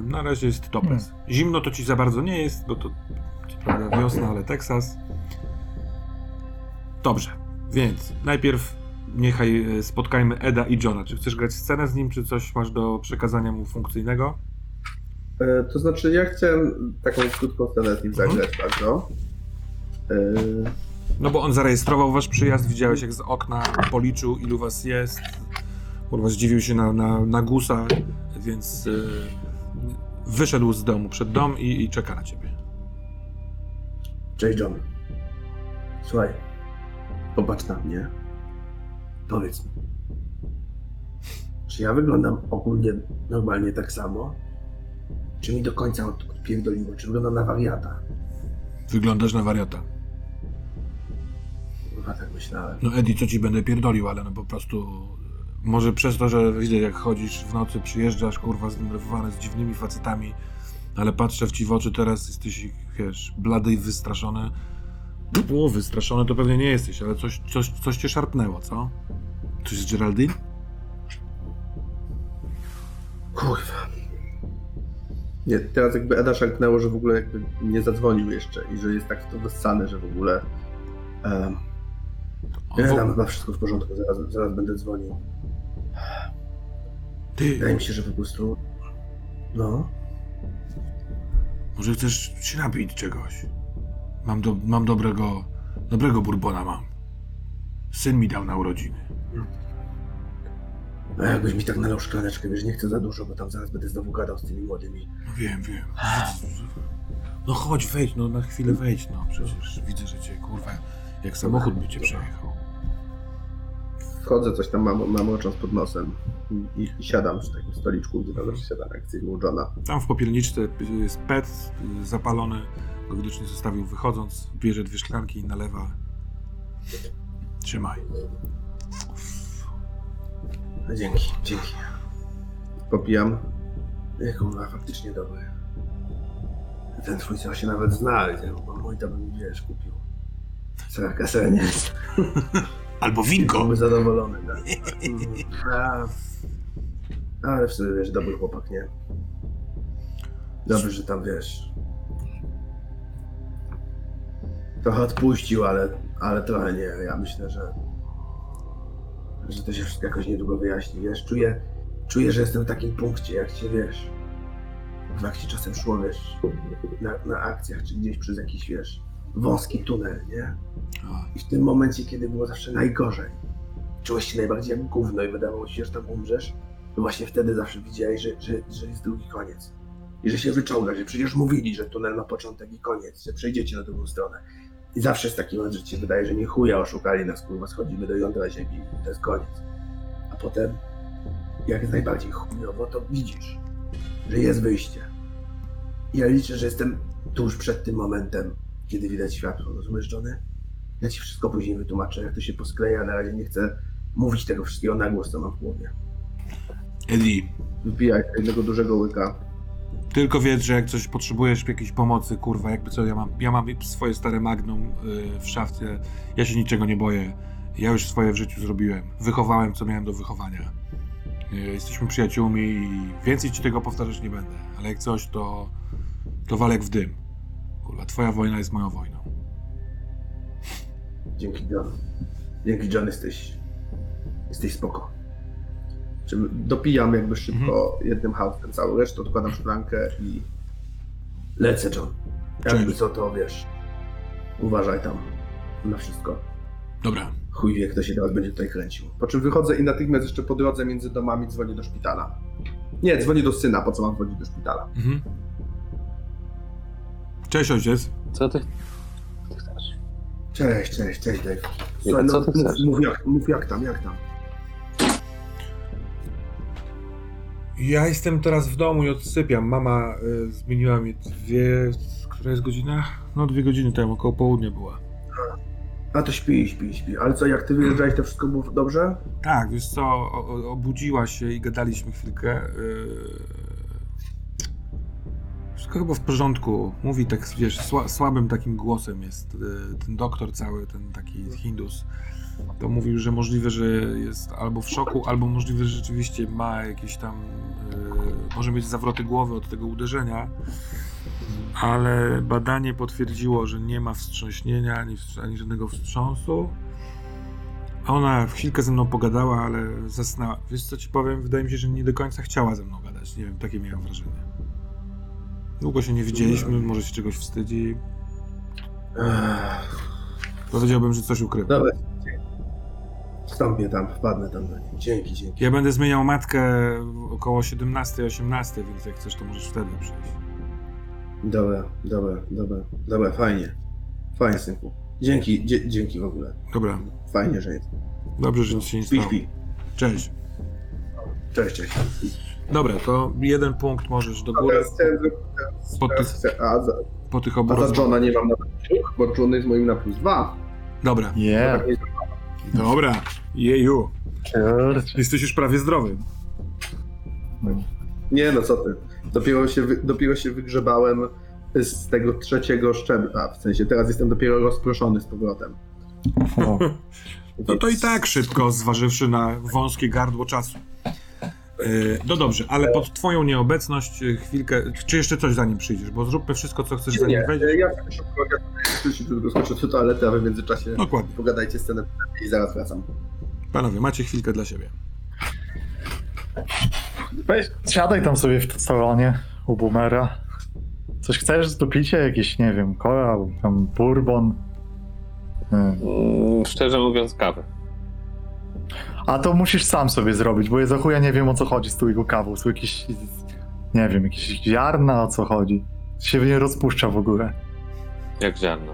na razie jest topless. Zimno to ci za bardzo nie jest, bo to co prawda wiosna, ale Teksas. Dobrze, więc najpierw niechaj y, spotkajmy Eda i Johna. Czy chcesz grać scenę z nim, czy coś masz do przekazania mu funkcyjnego? E, to znaczy, ja chciałem taką krótką scenę z nim zagrać bardzo. E, No bo on zarejestrował wasz przyjazd, widziałeś jak z okna policzył ilu was jest. Kurwa zdziwił się na, na, na gusa, więc y, wyszedł z domu przed dom i, i czeka na ciebie. Cześć John. Słuchaj, popatrz na mnie. Powiedz mi. Czy ja wyglądam ogólnie normalnie tak samo? Czy mi do końca od- odpierdoliło? Czy wyglądam na wariata? Wyglądasz na wariata. Chyba tak myślałem. No Edi, co ci będę pierdolił, ale no po prostu... Może przez to, że widzę jak chodzisz w nocy, przyjeżdżasz, kurwa, zdenerwowany z dziwnymi facetami, ale patrzę w ci w oczy teraz, jesteś, wiesz, blady i wystraszony. Było wystraszony to pewnie nie jesteś, ale coś, coś, coś cię szarpnęło, co? Coś z Geraldine? Kurwa. Nie, teraz jakby Eda szarpnęło, że w ogóle jakby nie zadzwonił jeszcze i że jest tak w to wyssany, że w ogóle... Um, w- tam chyba wszystko w porządku, zaraz, zaraz będę dzwonił. Wydaje Ty, mi się, że po prostu... No... może chcesz się napić czegoś? Mam, do, mam dobrego, dobrego bourbona mam. Syn mi dał na urodziny. A jakbyś mi tak nalał szklaneczkę, wiesz, nie chcę za dużo, bo tam zaraz będę znowu gadał z tymi młodymi. No wiem, wiem. No chodź, wejdź, no na chwilę wejdź, no przecież widzę, że cię, kurwa, jak samochód by cię przejechał. Wchodzę, coś tam mam, mam ocząc pod nosem i, i, i siadam przy takim stoliczku, gdzie tam zawsze z u Johna. Tam w popielniczce jest pet zapalony, go widocznie zostawił wychodząc, bierze dwie szklanki i nalewa. Trzymaj. No, dzięki, dzięki. Popijam. Kurwa, faktycznie dobry. Ten twój co się nawet zna, bo mój to bym, wiesz, kupił. Cała kasa nie jest. Albo winko! Byłby zadowolony, tak. Mhm. A, ale w sumie, wiesz, dobry chłopak, nie? Dobrze, że tam, wiesz... Trochę odpuścił, ale, ale trochę nie. Ja myślę, że... Że to się wszystko jakoś niedługo wyjaśni, wiesz? Czuję, czuję, że jestem w takim punkcie, jak cię, wiesz... Jak ci czasem szło, wiesz, na, na akcjach, czy gdzieś przez jakiś, wiesz, wąski tunel, nie? I w tym momencie, kiedy było zawsze najgorzej, czułeś się najbardziej jak gówno i wydawało ci się, że tam umrzesz, to właśnie wtedy zawsze widziałeś, że, że, że jest drugi koniec. i że się wyciąga, że przecież mówili, że tunel ma początek i koniec, że przejdziecie na drugą stronę. I zawsze jest taki moment, że ci się wydaje, że nie chuja oszukali nas, kurwa, schodzimy do jądra ziemi i to jest koniec. A potem, jak najbardziej chujowo, to widzisz, że jest wyjście. I ja liczę, że jestem tuż przed tym momentem, kiedy widać światło, rozumiesz, Johnny? Ja ci wszystko później wytłumaczę, jak to się poskleja, na razie nie chcę mówić tego wszystkiego na głos, co mam w głowie. Eddie, Wypijaj jednego dużego łyka. tylko wiedz, że jak coś potrzebujesz jakiejś pomocy, kurwa, jakby co, ja mam, ja mam swoje stare magnum y, w szafce, ja się niczego nie boję. Ja już swoje w życiu zrobiłem. Wychowałem, co miałem do wychowania. Y, jesteśmy przyjaciółmi i więcej ci tego powtarzać nie będę. Ale jak coś, to, to walek w dym. Kurwa, twoja wojna jest moją wojną. Dzięki John. Dzięki John jesteś. Jesteś spoko. Czym dopijam jakby szybko jednym hałtem całą resztę, odkładam szklankę i lecę John. Jakby Cześć. co to wiesz. Uważaj tam na wszystko. Dobra. Chuj wie, kto się teraz będzie tutaj kręcił. Po czym wychodzę i natychmiast jeszcze po drodze między domami dzwonię do szpitala. Nie, dzwonię do syna, po co mam dzwonić do szpitala. Mhm. Cześć ojciec. Co ty, ty chcesz? Cześć, cześć, cześć Dave. co Słuchaj, no, ty mów, chcesz? mów, jak, mów jak tam, jak tam. Ja jestem teraz w domu i odsypiam. Mama y, zmieniła mi dwie... Która jest godzina? No dwie godziny temu, około południa była. A to śpi, śpi, śpi. Ale co, jak ty wyjeżdżałeś, to wszystko było dobrze? Tak, wiesz co, o, o, obudziła się i gadaliśmy chwilkę. Yy... Chyba w porządku. Mówi tak, wiesz, sła, słabym takim głosem jest yy, ten doktor cały, ten taki Hindus. To mówił, że możliwe, że jest albo w szoku, albo możliwe, że rzeczywiście ma jakieś tam, yy, może mieć zawroty głowy od tego uderzenia. Ale badanie potwierdziło, że nie ma wstrząśnienia ani, ani żadnego wstrząsu. Ona chwilkę ze mną pogadała, ale zasnęła. Wiesz co ci powiem? Wydaje mi się, że nie do końca chciała ze mną gadać. Nie wiem, takie miałem wrażenie. Długo się nie widzieliśmy, może się czegoś wstydzi. Ech, Powiedziałbym, że coś ukrywa. Dobra. Wstąpię tam, wpadnę tam do niej. Dzięki, dzięki. Ja będę zmieniał matkę około 17-18, więc jak chcesz, to możesz wtedy przyjść. Dobra, dobra, dobra, dobra, fajnie. Fajnie, synku. Dzięki, dzie, dzięki w ogóle. Dobra, Fajnie, że jest. dobrze, że nic się nie Śpi, stało. śpi. Cześć. Cześć, cześć. Dobra, to jeden punkt możesz do A góry teraz chciałem zrobić- teraz- Po teraz chcę- A za, po tych a obu za rozmowach. Johna nie mam na plus dwóch, bo John jest moim na plus dwa. Dobra, Yeah. Nie- dobra. Jeju. Kurczę. Jesteś już prawie zdrowy. Nie no, co ty. Dopiero się, wy, dopiero się wygrzebałem z tego trzeciego szczebla. W sensie teraz jestem dopiero rozproszony z powrotem. O, No to i tak szybko, zważywszy na wąskie gardło czasu. Yy, No dobrze, ale pod twoją nieobecność yy, chwilkę, czy jeszcze coś zanim przyjdziesz, bo zróbmy wszystko, co chcesz zanim Nie, wejdziesz. ja sobie szybko, skoczę do toalety, a wy w międzyczasie Dokładnie. pogadajcie scenę i zaraz wracam. Panowie, macie chwilkę dla siebie. Weź, siadaj tam sobie w salonie u boomera. Coś chcesz do picia? Jakieś, nie wiem, kola, albo tam bourbon. Nie. Mm, szczerze mówiąc, kawę. A to musisz sam sobie zrobić, bo ja za chuja nie wiem o co chodzi z tą jego kawą. Są jakieś, nie wiem, jakieś ziarna o co chodzi. Się nie rozpuszcza w ogóle. Jak ziarno.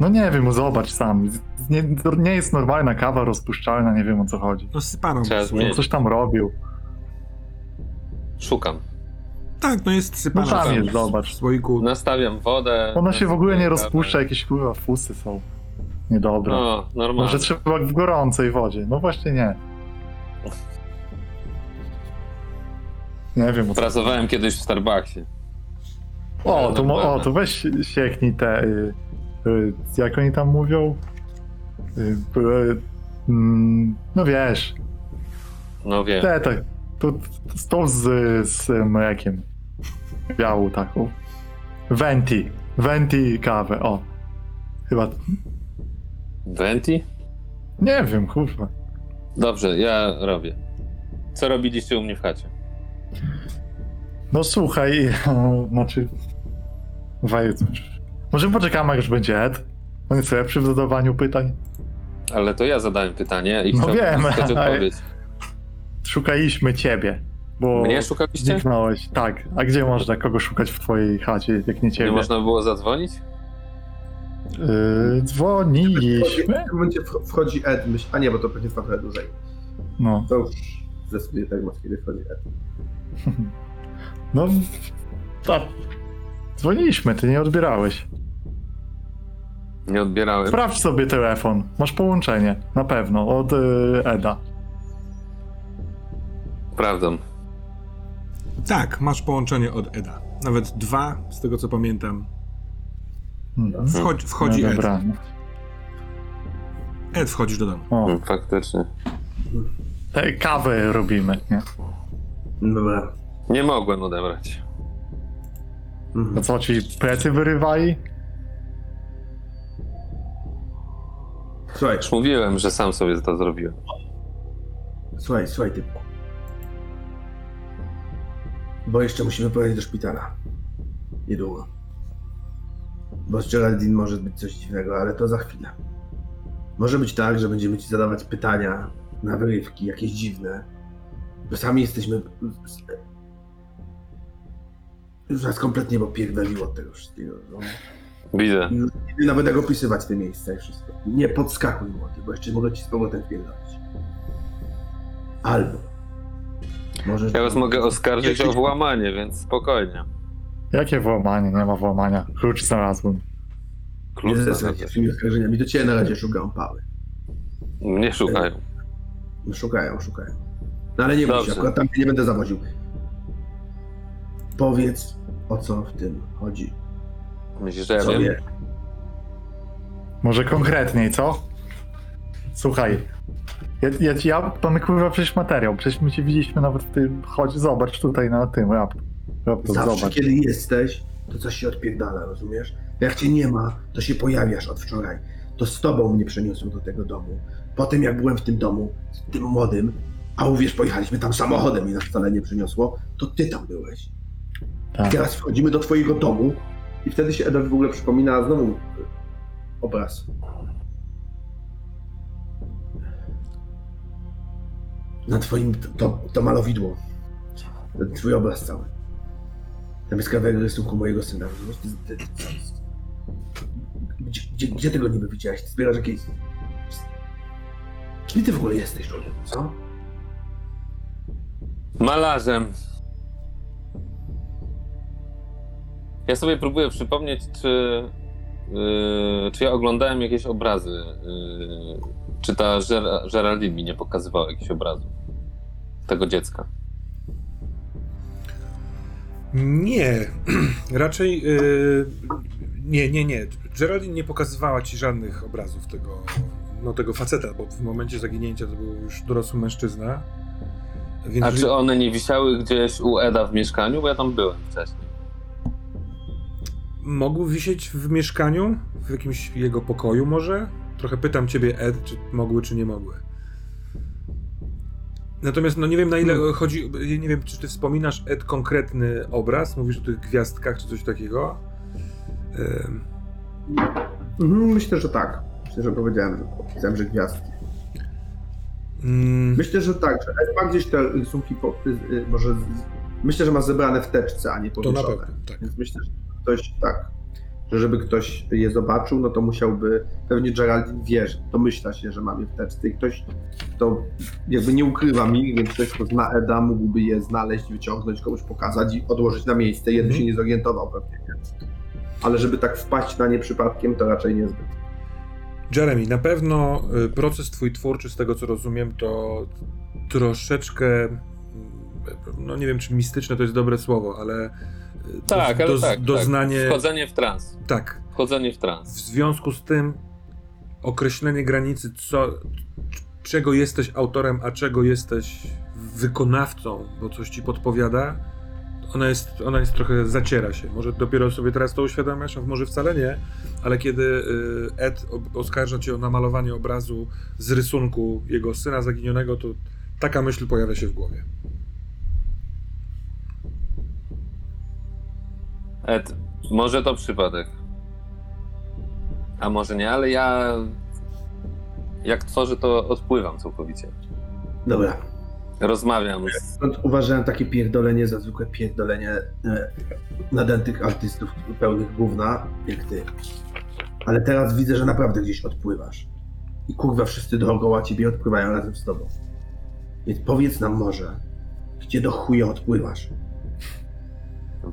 No nie wiem, zobacz sam. Nie, to nie jest normalna kawa rozpuszczalna, nie wiem o co chodzi. No sypaną. Trzeba zmienić. On coś tam robił. Szukam. Tak, no jest sypana. No tam jest, zobacz. W słoiku. Nastawiam wodę. Ona się w ogóle nie rozpuszcza, kawę. jakieś kurwa fusy są. Niedobre. No, normalnie. Może trzeba w gorącej wodzie. No właśnie nie. Nie wiem o co. Pracowałem kiedyś w Starbucksie. O, to, mo- o, to weź sieknij te. Y, y, jak oni tam mówią? Y, y, mm, no wiesz, No wiem. te, te, to, to, z tą z, z mlekiem. Białą taką. Venti. Venti kawę, o. Chyba. Venti? Nie wiem, kurwa. Dobrze, ja robię. Co robiliście u mnie w chacie? No słuchaj, o, znaczy. Waj, może poczekamy, jak już będzie Ed. On jest lepszy w zadawaniu pytań. Ale to ja zadałem pytanie i No chciałbym wiem, uzyskać odpowiedź. Szukaliśmy ciebie, Bo Mnie szukaliście? zniknąłeś. Tak. A gdzie można kogo szukać w twojej chacie, jak nie ciebie? Nie można było zadzwonić? Yy, dzwoniliśmy. W tym momencie wch- wchodzi Ed, myśl, a nie, bo to pewnie trochę dłużej. No. To już zdecyduje tak mocno, kiedy wchodzi Ed. No, tak. Dzwoniliśmy, ty nie odbierałeś. Nie odbierałem. Sprawdź sobie telefon. Masz połączenie. Na pewno. Od y, Eda. Sprawdzam. Tak, masz połączenie od Eda. Nawet dwa, z tego co pamiętam. Mhm. Wchodzi, wchodzi no, Ed. dobra. Ed, wchodzisz do domu. O, Mm, Faktycznie. kawę robimy, nie? Dobra. Nie mogłem odebrać. To Mhm. co, ci plecy wyrywali? Słuchaj, Już mówiłem, że sam sobie to zrobiłem. słuchaj, słuchaj, typku. Bo jeszcze musimy pojechać do szpitala. Niedługo. Bo z Geraldine może być coś dziwnego, ale to za chwilę. Może być tak, że będziemy ci zadawać pytania na wyrywki, jakieś dziwne. Bo sami jesteśmy... Już nas kompletnie popierdoliło od tego wszystkiego. No. Widzę. Nie nawet jak opisywać te miejsca i wszystko. Nie podskakuj młody, bo jeszcze mogę ci z powrotem wpierdolić. Albo... Możesz... Ja was mogę oskarżyć o włamanie, więc spokojnie. Jakie włamanie? Nie ma włamania. Klucz znalazłem. Nie Klucz zdecyduj się znalazłem. z tymi oskarżeniami. Do ciebie na razie szukają pały. Mnie szukają. Szukają, szukają. No ale nie bój się, Dobrze. akurat tam nie będę zawodził. Powiedz, o co w tym chodzi. Myślisz, że ja Co wiem? wie? Może konkretniej, co? Słuchaj. Ja, ja, ja mamy kurwa przecież materiał. Przecież my cię widzieliśmy nawet w tym. Chodź, zobacz tutaj na tym rap. Raptor, Zawsze, zobacz. kiedy jesteś, to coś się odpierdala, rozumiesz? Jak cię nie ma, to się pojawiasz od wczoraj. To z tobą mnie przeniosło do tego domu. Potem jak byłem w tym domu, z tym młodym, a uwierz, pojechaliśmy tam samochodem i nas wcale nie przyniosło, to ty tam byłeś. Tak. Teraz wchodzimy do twojego domu i wtedy się Edward w ogóle przypomina znowu obraz. Na twoim, to, to malowidło. Twój obraz cały. Tam jest kawałek rysunku mojego syna. gdzie, gdzie, gdzie tego niby widziałeś? Zbierasz jakieś... Kim ty w ogóle jesteś, człowieku, co? Malarzem. Ja sobie próbuję przypomnieć, czy, yy, czy ja oglądałem jakieś obrazy. Yy, czy ta Ger- Geraldine mi nie pokazywała jakichś obrazów tego dziecka. Nie, raczej yy, nie, nie, nie. Geraldine nie pokazywała ci żadnych obrazów tego, no, tego faceta, bo w momencie zaginięcia to był już dorosły mężczyzna. Więc A czy one nie wisiały gdzieś u Eda w mieszkaniu? Bo ja tam byłem wcześniej. mogły wisieć w mieszkaniu, w jakimś jego pokoju może? Trochę pytam ciebie, Ed, czy mogły, czy nie mogły. Natomiast no nie wiem na ile Hmm. chodzi, nie wiem czy ty wspominasz Ed konkretny obraz, mówisz o tych gwiazdkach czy coś takiego. Ym, Mhm, myślę, że tak. Myślę, że powiedziałem, że opisałem, że gwiazdki. mm, Myślę, że tak, że Ed ma gdzieś te rysunki, po, y, y, może. Myślę, że ma zebrane w teczce, a nie to na powieszone. pewno, tak. Więc myślę, że ktoś tak. Że żeby ktoś je zobaczył, no to musiałby. Pewnie Geraldine wie, że domyśla się, że mam je w teczce i ktoś to jakby nie ukrywa mi, więc ktoś, kto zna Eda, mógłby je znaleźć, wyciągnąć, komuś pokazać i odłożyć na miejsce. Jeden Mhm. się nie zorientował pewnie. nie? Ale żeby tak wpaść na nie przypadkiem, to raczej niezbyt. Jeremy, na pewno y, proces twój twórczy, z tego co rozumiem, to troszeczkę, mm, no nie wiem czy mistyczne to jest dobre słowo, ale y, Tak, ale doz- tak. doznanie, Tak. Wchodzenie w trans. tak, Wchodzenie w w trans. związku z tym określenie granicy, co, czego jesteś autorem, a czego jesteś wykonawcą, bo coś ci podpowiada, ona jest, ona jest trochę zaciera się. Może dopiero sobie teraz to uświadamiasz, a może wcale nie, ale kiedy y, Ed oskarża cię o namalowanie obrazu z rysunku jego syna zaginionego, to taka myśl pojawia się w głowie. Może to przypadek. A może nie, ale ja jak tworzę, to odpływam całkowicie. Dobra. Rozmawiam z... Stąd uważałem takie pierdolenie za zwykłe pierdolenie e, nadętych artystów pełnych gówna, jak ty. Ale teraz widzę, że naprawdę gdzieś odpływasz. I kurwa, wszyscy dookoła ciebie odpływają razem z tobą. Więc powiedz nam może, gdzie do chuja odpływasz?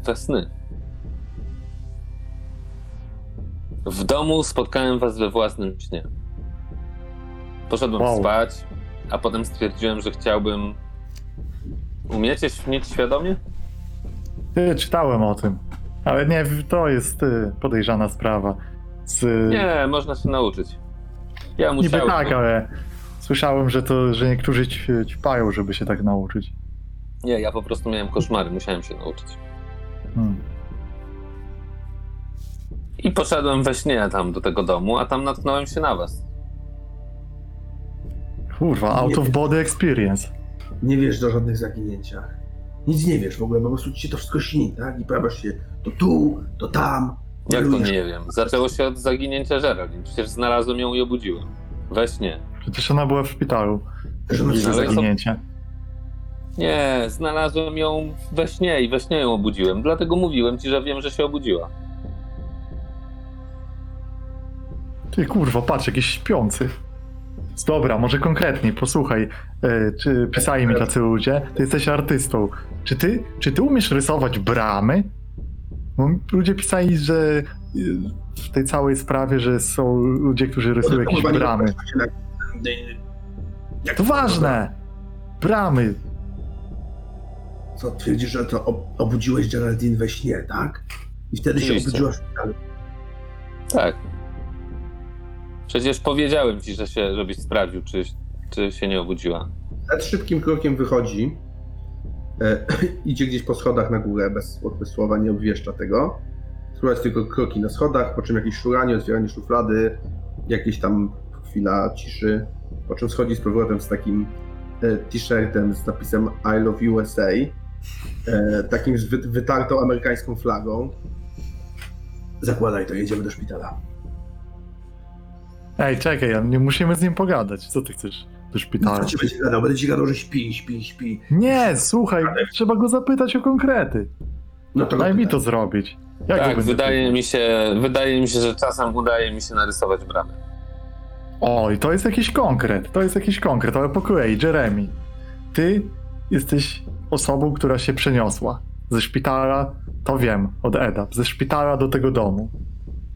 we sny. W domu spotkałem was we własnym śnie. Poszedłem Wow. spać, a potem stwierdziłem, że chciałbym. Umiecie śnić świadomie? Ty, czytałem o tym. Ale nie, to jest y, podejrzana sprawa. Z, Nie, można się nauczyć. Ja Niby musiałem. tak, ale słyszałem, że to, że niektórzy ćpają, żeby się tak nauczyć. Nie, ja po prostu miałem koszmary, musiałem się nauczyć. Hmm. I poszedłem we śnie tam do tego domu, a tam natknąłem się na was. Kurwa, out of body experience. Nie wiesz o żadnych zaginięciach. Nic nie wiesz w ogóle, po prostu ci się to wszystko śni, tak? I prawiasz się to tu, to tam. Jak to nie wiem? Zaczęło się od zaginięcia Geraldine. Przecież znalazłem ją i obudziłem. We śnie. Przecież ona była w szpitalu. Że ona się zaginięcie. Nie, znalazłem ją we śnie i we śnie ją obudziłem. Dlatego mówiłem ci, że wiem, że się obudziła. Ty kurwa, patrz, jakiś śpiący. Dobra, może konkretniej, posłuchaj. E, czy pisali mi tacy ludzie, ty jesteś artystą. Czy ty, czy ty umiesz rysować bramy? Bo ludzie pisali, że y, w tej całej sprawie, że są ludzie, którzy rysują jakieś bramy. Jak To ważne! Bramy! Co, twierdzisz, że to ob- obudziłeś Geraldine we śnie, tak? I wtedy się Oczywiście. obudziła w. Tak. Przecież powiedziałem ci, że się, żebyś sprawdził, czy, czy się nie obudziła. Ed szybkim krokiem wychodzi. E, idzie gdzieś po schodach na górę, bez, bez słowa, nie obwieszcza tego. Słychać tylko kroki na schodach, po czym jakieś szuranie, otwieranie szuflady, jakieś tam chwila ciszy, po czym schodzi z powrotem z takim e, t-shirtem z napisem I love USA, e, takim z wy, wytartą amerykańską flagą. Zakładaj to, jedziemy do szpitala. Ej, czekaj, nie musimy z nim pogadać. Co ty chcesz do szpitala? Co ci będzie gadał? Będę ci gadał, że śpi, śpi, śpi. Nie, słuchaj, trzeba go zapytać o konkrety. No to Daj mi to zrobić. Jak tak, wydaje mi, się, wydaje mi się, że czasem udaje mi się narysować bramę. Oj, to jest jakiś konkret, to jest jakiś konkret, ale po kolei, Jeremy. Ty jesteś osobą, która się przeniosła ze szpitala, to wiem, od Eda, ze szpitala do tego domu.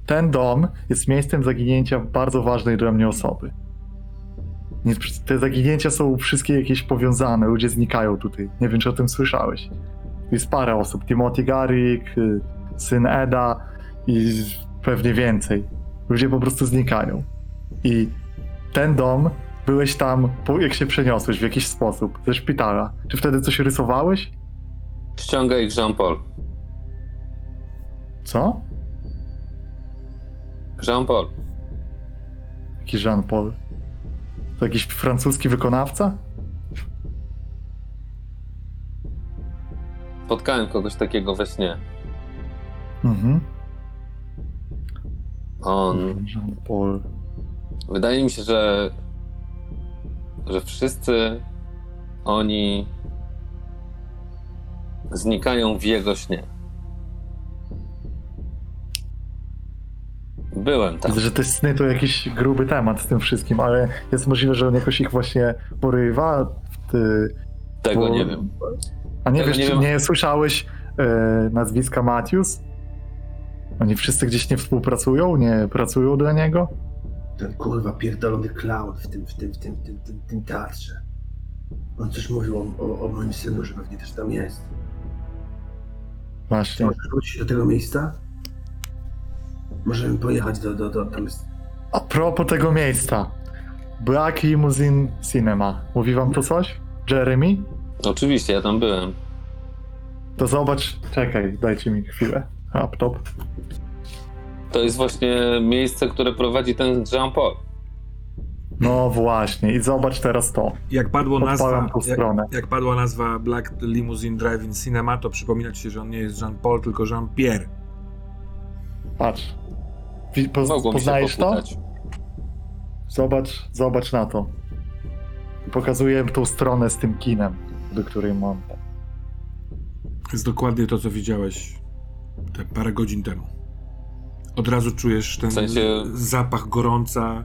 Ten dom jest miejscem zaginięcia bardzo ważnej dla mnie osoby. Te zaginięcia są wszystkie jakieś powiązane, ludzie znikają tutaj. Nie wiem, czy o tym słyszałeś. Jest parę osób, Timothy Garrick, y, syn Eda i pewnie więcej. Ludzie po prostu znikają. I ten dom, byłeś tam, jak się przeniosłeś w jakiś sposób, ze szpitala. Czy wtedy coś rysowałeś? Ściągaj Jean-Paul. Co? Jean-Paul. Jaki Jean-Paul? To jakiś francuski wykonawca? Spotkałem kogoś takiego we śnie. Mhm. On. Jean-Paul. Wydaje mi się, że. że wszyscy oni znikają w jego śnie. Byłem tam. Widzę, że te sny to jakiś gruby temat z tym wszystkim, ale jest możliwe, że on jakoś ich właśnie porywa. Ty, Tego bo- nie wiem. A nie Tego wiesz, nie czy wiem. nie słyszałeś e, nazwiska Matthews? Oni wszyscy gdzieś nie współpracują, nie pracują dla niego? Ten kurwa pierdolony clown w tym, w tym, w tym, w tym, tym, tym teatrze. On coś mówił o, o, o moim synu, że pewnie też tam jest. Właśnie. możesz wrócić do tego miejsca? Możemy pojechać do, do, do tam jest... A propos tego miejsca. Black Limousine Cinema. Mówi wam to coś? Jeremy? Oczywiście, ja tam byłem. To zobacz, czekaj, dajcie mi chwilę. Laptop. To jest właśnie miejsce, które prowadzi ten Jean-Paul. No właśnie, i zobacz teraz to. Jak padło nazwa, jak, stronę. jak padła nazwa Black Limousine Drive-In Cinema, to przypomina ci się, że on nie jest Jean-Paul, tylko Jean-Pierre. Patrz. Mi się poznajesz to? Zobacz, zobacz na to. pokazuję tą stronę z tym kinem, do której mam. To jest dokładnie to, co widziałeś te parę godzin temu. Od razu czujesz ten W sensie- zapach gorąca,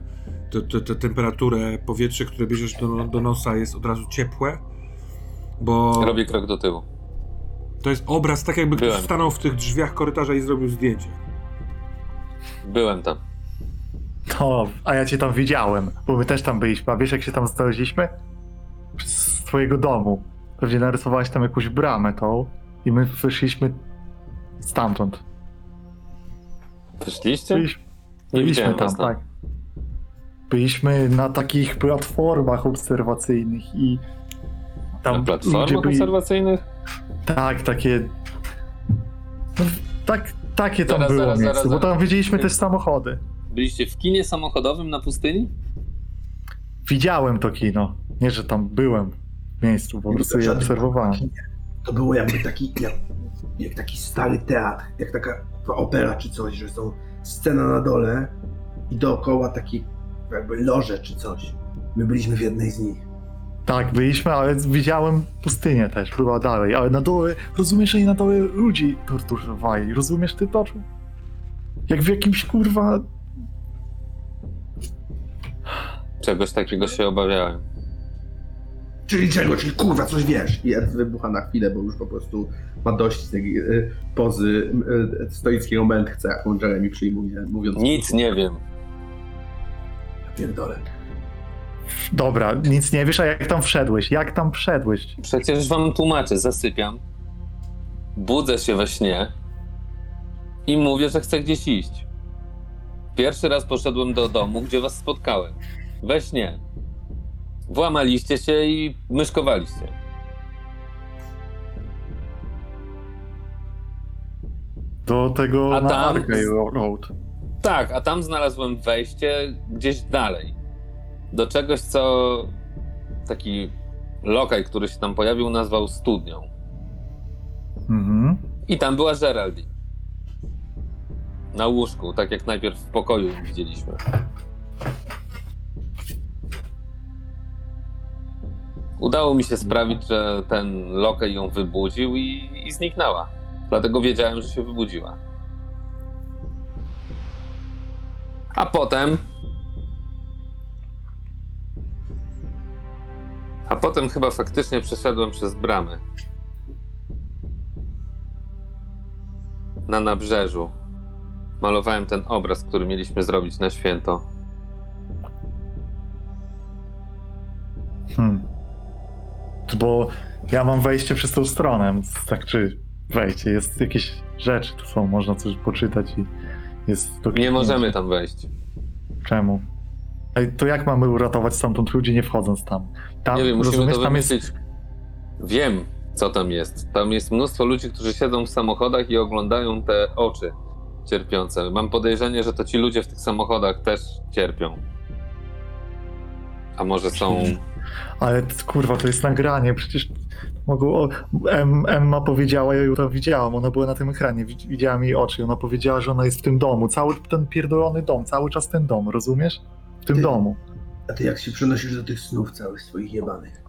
tę te, te temperaturę, powietrze, które bierzesz do, do nosa jest od razu ciepłe, bo Robię krok do tyłu. to jest obraz tak jakby ktoś stanął w tych drzwiach korytarza i zrobił zdjęcie. Byłem tam. No, a ja cię tam widziałem, bo my też tam byliśmy. A wiesz, jak się tam znaleźliśmy? Z twojego domu. Pewnie narysowałeś tam jakąś bramę tą i my wyszliśmy stamtąd. Wyszliście? Byliśmy, Nie byliśmy tam, tam. tak. Byliśmy na takich platformach obserwacyjnych i tam Na platformach byli... obserwacyjnych? Tak, takie... No, tak, takie tam Zaraz, było zaraz, miejsce, zaraz, bo tam zaraz. widzieliśmy też samochody. Byliście w kinie samochodowym na pustyni? Widziałem to kino. Nie, że tam byłem w miejscu, po prostu je obserwowałem. kinie. To było jakby taki, jak, jak taki stary teatr, jak taka opera czy coś, że są scena na dole i dookoła taki jakby loże czy coś. My byliśmy w jednej z nich. Tak, byliśmy, ale widziałem pustynię też, była dalej, ale na dole, rozumiesz, że i na dole ludzi torturowali, rozumiesz ty to? Jak w jakimś kurwa... Czegoś takiego się obawiałem. Czyli czego? Czyli kurwa coś wiesz. I Ed wybucha na chwilę, bo już po prostu ma dość tej y, pozy y, stoickiego mędrca, jaką Jeremy przyjmuje, mówiąc... Nic nie wiem. Ja Pierdolę. Dobra, nic nie wiesz, a jak tam wszedłeś? Jak tam wszedłeś? Przecież wam tłumaczę, zasypiam. Budzę się we śnie i mówię, że chcę gdzieś iść. Pierwszy raz poszedłem do domu, gdzie was spotkałem. We śnie. Włamaliście się i myszkowaliście. Do tego A na tam- Road. Tak, a tam znalazłem wejście gdzieś dalej. Do czegoś, co taki lokaj, który się tam pojawił, nazwał studnią. Mhm. I tam była Geraldine. Na łóżku, tak jak najpierw w pokoju widzieliśmy. Udało mi się sprawić, że ten lokaj ją wybudził i, i zniknęła. Dlatego wiedziałem, że się wybudziła. A potem. A potem chyba faktycznie przeszedłem przez bramę. Na nabrzeżu. Malowałem ten obraz, który mieliśmy zrobić na święto. Hmm. Bo ja mam wejście przez tą stronę, więc tak czy wejście, jest jakieś rzeczy, tu są, można coś poczytać i jest to Nie możemy tam wejść. Czemu? Ej, to jak mamy uratować stamtąd ludzi, nie wchodząc tam? Tam Nie wiem, musimy to tam jest wymyślić. Wiem, co tam jest. Tam jest mnóstwo ludzi, którzy siedzą w samochodach i oglądają te oczy cierpiące. Mam podejrzenie, że to ci ludzie w tych samochodach też cierpią. A może są. Ale kurwa, to jest nagranie, przecież mogą. O, em, Emma powiedziała, ja ją tam widziałam, ona była na tym ekranie, widz- widziałam jej oczy, ona powiedziała, że ona jest w tym domu, cały ten pierdolony dom, cały czas ten dom, rozumiesz? W tym Ty- domu. A ty jak się przenosisz do tych snów całych swoich jebanych,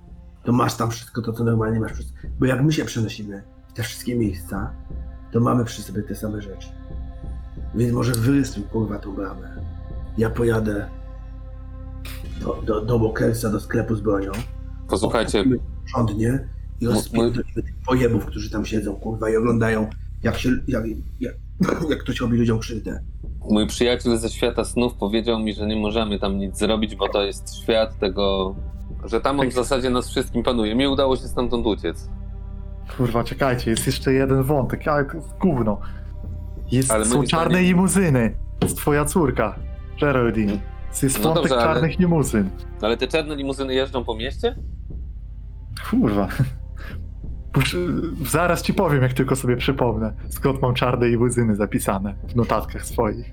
to masz tam wszystko to, co normalnie masz. Bo jak my się przenosimy w te wszystkie miejsca, to mamy przy sobie te same rzeczy. Więc może wyrysuj kurwa tą bramę. Ja pojadę do, do, do Walkersa, do sklepu z bronią. Posłuchajcie, Porządnie i Mój- rozpierdolimy tych pojebów, którzy tam siedzą, kurwa, i oglądają, jak się, jak, jak, jak ktoś robi ludziom krzywdę. Mój przyjaciel ze świata snów powiedział mi, że nie możemy tam nic zrobić, bo to jest świat tego. Że tam on w zasadzie nas wszystkim panuje. Mi udało się stamtąd uciec. Kurwa, czekajcie, jest jeszcze jeden wątek, ale to jest gówno. Jest, Ale są czarne zdaniem- limuzyny. Jest twoja córka, Geraldine. Jest No wątek dobrze, ale- czarnych limuzyn. No Ale te czarne limuzyny jeżdżą po mieście? Kurwa. Zaraz ci powiem, jak tylko sobie przypomnę, skąd mam czarne limuzyny zapisane w notatkach swoich.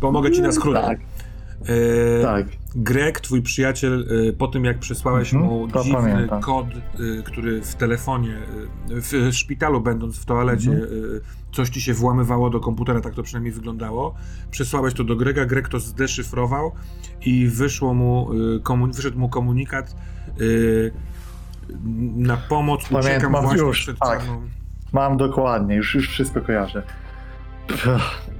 Pomogę ci na skróty. Tak, E, tak. Greg, twój przyjaciel, y, po tym jak przesłałeś Mhm, mu dziwny pamiętam. kod, y, który w telefonie, y, w szpitalu będąc w toalecie, Mhm. coś ci się włamywało do komputera, tak to przynajmniej wyglądało. Przesłałeś to do Grega, Greg to zdeszyfrował i wyszło mu, y, komu- wyszedł mu komunikat na pomoc, Pamiętam, uciekam mam właśnie już, przed tak. Mam dokładnie, już, już wszystko kojarzę.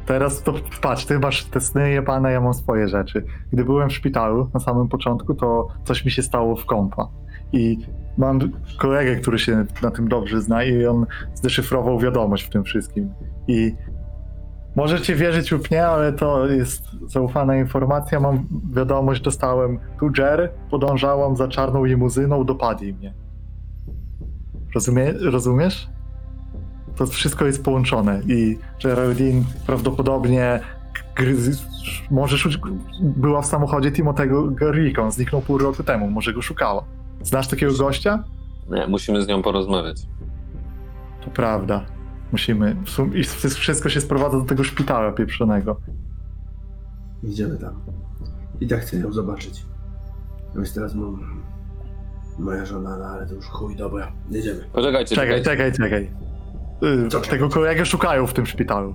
Teraz to patrz, ty masz te sny jebane, ja mam swoje rzeczy. Gdy byłem w szpitalu na samym początku, to coś mi się stało w kompa. I mam kolegę, który się na tym dobrze zna i on zdeszyfrował wiadomość w tym wszystkim. I możecie wierzyć lub nie, ale to jest zaufana informacja. Mam wiadomość, dostałem tu Jerry, podążałam za czarną limuzyną, dopadli mnie. Rozumie, rozumiesz? To wszystko jest połączone i Geraldine prawdopodobnie może była w samochodzie Timotego Garrika, on zniknął pół roku temu, może go szukała. Znasz takiego gościa? Nie, musimy z nią porozmawiać. To prawda. Musimy. w sum- I wszystko się sprowadza do tego szpitala pieprzonego. Idziemy tam. I tak chcę ją zobaczyć. No jest teraz mam... moja żona, no ale to już chuj, dobra. Jedziemy. Poczekajcie, Czekaj, czekajcie. czekaj, czekaj. Y, Co tego kolegę szukają w tym szpitalu.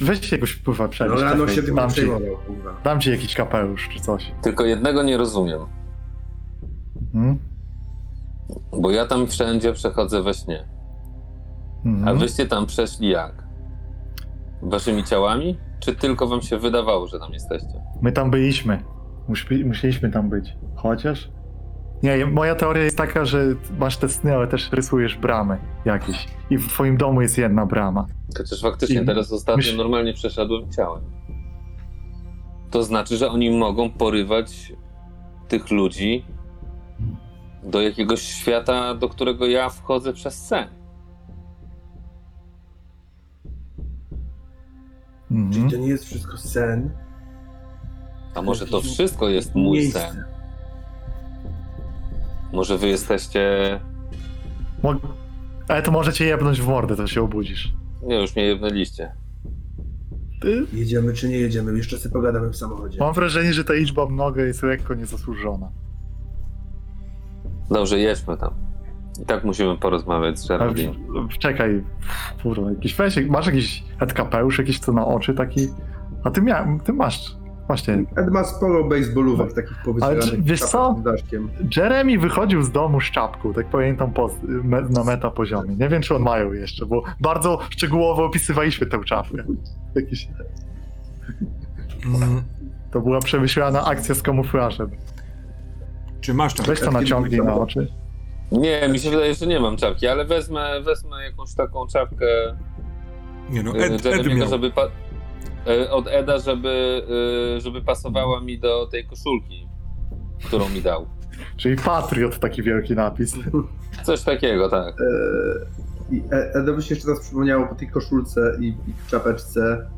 Weźcie jakoś wpływa No przejść. rano się tym dam, ci, przejmował, kurwa. dam ci jakiś kapelusz czy coś. Tylko jednego nie rozumiem, Hmm? bo ja tam wszędzie przechodzę we śnie. Mhm. A wyście tam przeszli jak? Waszymi ciałami? Czy tylko wam się wydawało, że tam jesteście? My tam byliśmy. Musi, musieliśmy tam być. Chociaż? Nie, moja teoria jest taka, że masz te sny, ale też rysujesz bramy jakieś. I w twoim domu jest jedna brama. Chociaż faktycznie I teraz ostatnio myśl- normalnie przeszedłem ciałem. To znaczy, że oni mogą porywać tych ludzi do jakiegoś świata, do którego ja wchodzę przez sen. Mhm. Czyli to nie jest wszystko sen. A może to wszystko jest mój miejsce. sen? Może wy jesteście... Mo- ale to może cię jebnąć w mordę, to się obudzisz. Nie, już mnie jebnęliście. Ty? Jedziemy czy nie jedziemy? Jeszcze sobie pogadamy w samochodzie. Mam wrażenie, że ta liczba mnoga jest lekko niezasłużona. Dobrze, jedźmy tam. I tak musimy porozmawiać z Ale Geraldine. czekaj, kurwa, jakiś weź, masz jakiś kapelusz, jakiś co na oczy taki? A ty, mia, ty masz, właśnie. Ed ma sporo baseballówek takich Ale powycieranych wiesz co? Jeremy wychodził z domu z czapką, tak pamiętam po, me, na meta poziomie. Nie wiem, czy on mają jeszcze, bo bardzo szczegółowo opisywaliśmy tę czapkę. Jakiś, Mm, to była przemyślana akcja z kamuflażem. czy masz tam? Weź to naciągnij na oczy. Nie, mi się wydaje, że nie mam czapki, ale wezmę, wezmę jakąś taką czapkę Nie no, y, Ed, Ed Jeremiego, miał. żeby pa- y, od Eda, żeby, y, żeby pasowała mi do tej koszulki, którą mi dał. Czyli Patriot, taki wielki napis. Coś takiego, tak. I E- Edowi się jeszcze raz przypomniało po tej koszulce i, i czapeczce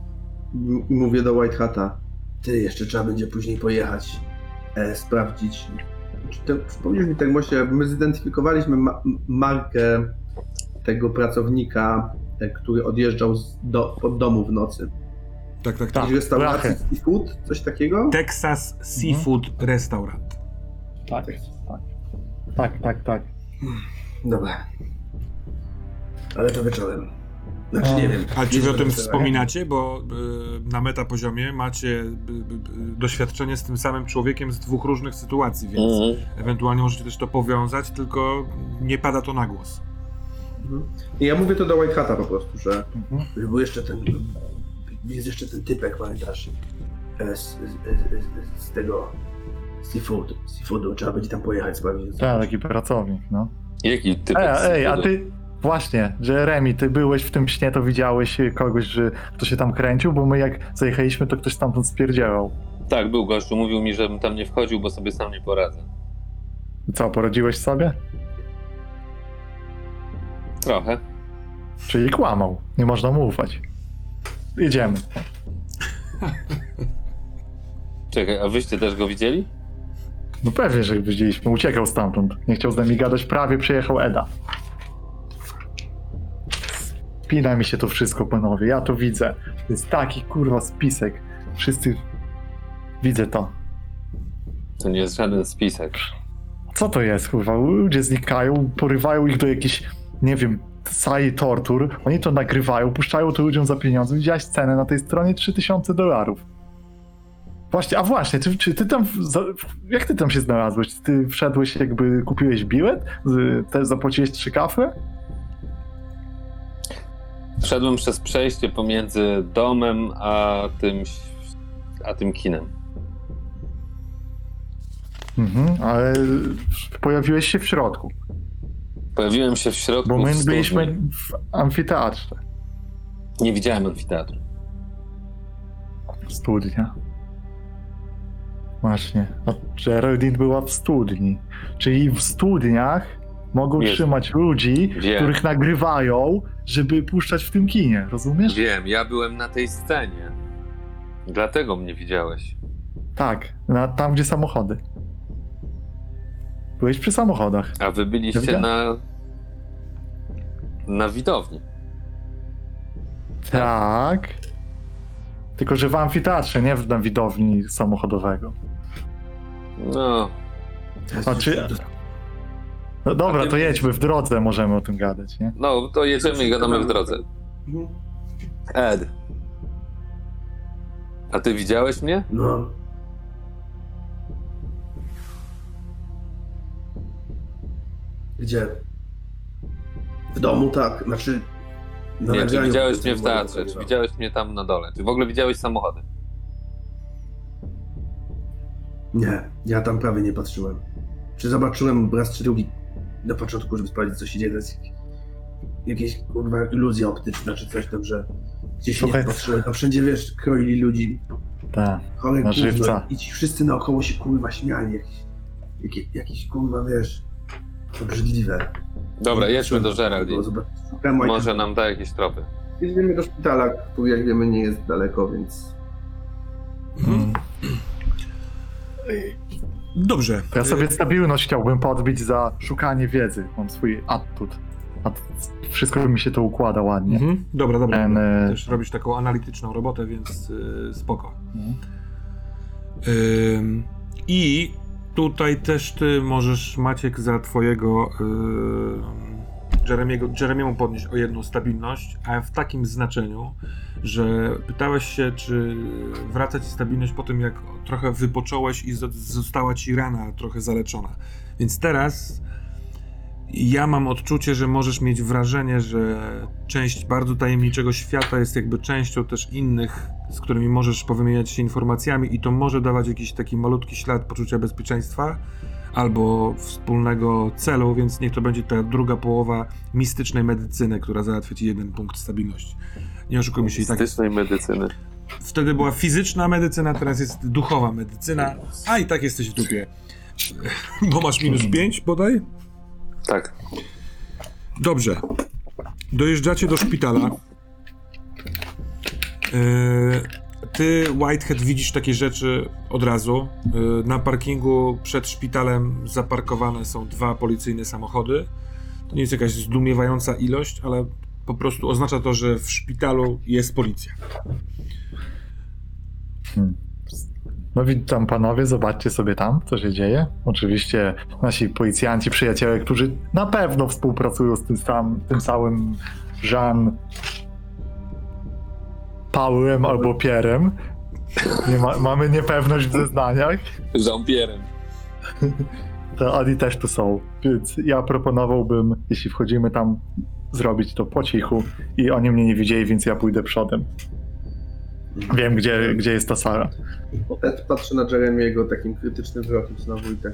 i mówię do White Hata, ty, jeszcze trzeba będzie później pojechać, e, sprawdzić. Czy przypomnisz mi, Termosie, my zidentyfikowaliśmy ma- markę tego pracownika, e, który odjeżdżał z do, od domu w nocy. Tak, tak, tak. Tak. Restauracji blachę. seafood, coś takiego? Texas Seafood Restaurant. Tak, tak. Tak, tak, tak. Dobra. Ale to wieczorem. Znaczy O. nie wiem. A czy wy o tym wspominacie? Bo y, na meta poziomie macie y, y, y, doświadczenie z tym samym człowiekiem z dwóch różnych sytuacji, więc Mhm. ewentualnie możecie też to powiązać, tylko nie pada to na głos. Mhm. Ja mówię to do White Hata po prostu, że Mhm. że był jeszcze ten, jest jeszcze ten typek, pamiętasz, e, z, z, z, z tego seafood, seafoodu, trzeba będzie tam pojechać sprawdzić. Tak, taki pracownik, no. Jaki typ? Ej, ej, a ty... Właśnie, że Remi, ty byłeś w tym śnie, to widziałeś kogoś, że kto się tam kręcił, bo my jak zajechaliśmy, to ktoś stamtąd spierdzielał. Tak, był gościu, mówił mi, żebym tam nie wchodził, bo sobie sam nie poradzę. Co, poradziłeś sobie? Trochę. Czyli kłamał. Nie można mu ufać. Idziemy. Czekaj, a wyście też go widzieli? No pewnie, że widzieliśmy. Uciekał stamtąd. Nie chciał z nami gadać. Prawie przyjechał Eda. Spina mi się to wszystko, panowie. Ja to widzę. To jest taki kurwa spisek. Wszyscy... Widzę to. To nie jest żaden spisek. Co to jest, kurwa? Ludzie znikają, porywają ich do jakichś, nie wiem, sali tortur. Oni to nagrywają, puszczają to ludziom za pieniądze. Widziałeś cenę na tej stronie 3000 dolarów. Właśnie, a właśnie, czy, czy ty tam, jak ty tam się znalazłeś? Ty wszedłeś jakby, kupiłeś bilet? Też zapłaciłeś trzy kafle? Wszedłem przez przejście pomiędzy domem a tym, a tym kinem. Mhm, ale pojawiłeś się w środku, Pojawiłem się w środku. bo my w byliśmy w amfiteatrze. Nie widziałem amfiteatru. Studnia. Właśnie. A Geraldine była w studni. Czyli w studniach mogą Jest. trzymać ludzi, Wiem. których nagrywają, żeby puszczać w tym kinie. Rozumiesz? Wiem, ja byłem na tej scenie. Dlatego mnie widziałeś. Tak. Na, tam, gdzie samochody. Byłeś przy samochodach. A wy byliście Ja na. na widowni. Tak. Tylko, że w amfiteatrze, nie w na widowni samochodowego. No, A czy- No dobra, ty- to jedźmy w drodze, możemy o tym gadać, nie? no to jedziemy i gadamy w drodze. Mhm. Ed. A ty widziałeś mnie? No. Gdzie? W domu, tak. Znaczy. na Nie, czy nagraniu widziałeś mnie w teatrze, czy widziałeś mnie tam na dole? Czy w ogóle widziałeś samochody? Nie, ja tam prawie nie patrzyłem. Czy zobaczyłem raz czy drugi na początku, żeby sprawdzić, co się dzieje. To jest jakieś kurwa iluzja optyczna, czy coś tam, że gdzieś Słuchaj. nie patrzyłem. Tam wszędzie wiesz, kroili ludzi, Tak. Na żywca. i ci wszyscy naokoło się kurwa śmiali. Jakieś, jakieś, jakieś kurwa wiesz, obrzydliwe. Dobra, jedźmy do Geraldine. Może nam da jakieś tropy. Jedziemy do szpitala, który jak wiemy nie jest daleko, więc Mm. Dobrze. Ja sobie stabilność chciałbym podbić za szukanie wiedzy. Mam swój atut. Wszystko mi się to układa ładnie. Mhm. Dobra, dobra. Ten, e, Też robisz taką analityczną robotę, więc y, spoko. Mhm. Ym, I tutaj też ty możesz, Maciek, za twojego yy, Jeremiego, Jeremiemu podnieść o jedną stabilność, a w takim znaczeniu, że pytałeś się, czy wraca ci stabilność po tym, jak trochę wypocząłeś i zo- została ci rana trochę zaleczona. Więc teraz ja mam odczucie, że możesz mieć wrażenie, że część bardzo tajemniczego świata jest jakby częścią też innych, z którymi możesz powymieniać się informacjami i to może dawać jakiś taki malutki ślad poczucia bezpieczeństwa albo wspólnego celu, więc niech to będzie ta druga połowa mistycznej medycyny, która załatwia ci jeden punkt stabilności. Nie oszukujmy się i tak. Stycznej medycyny. Wtedy była fizyczna medycyna, teraz jest duchowa medycyna, a i tak jesteś w dupie. Bo masz minus 5 bodaj? Tak. Dobrze. Dojeżdżacie do szpitala. Yy, Ty, Whitehead, widzisz takie rzeczy od razu. Yy, Na parkingu przed szpitalem zaparkowane są dwa policyjne samochody. To nie jest jakaś zdumiewająca ilość, ale po prostu oznacza to, że w szpitalu jest policja. No witam panowie, zobaczcie sobie tam, co się dzieje. Oczywiście nasi policjanci, przyjaciele, którzy na pewno współpracują z tym, sam, tym samym Jean Paulem albo Pierem. Nie ma, mamy niepewność w zeznaniach. Jean-Pierre'em. To oni też tu są. Więc ja proponowałbym, jeśli wchodzimy tam, zrobić to po cichu i oni mnie nie widzieli, więc ja pójdę przodem. Wiem, gdzie, gdzie jest ta Sara. Ed patrzy na Jeremiego takim krytycznym wzrokiem znowu i tak.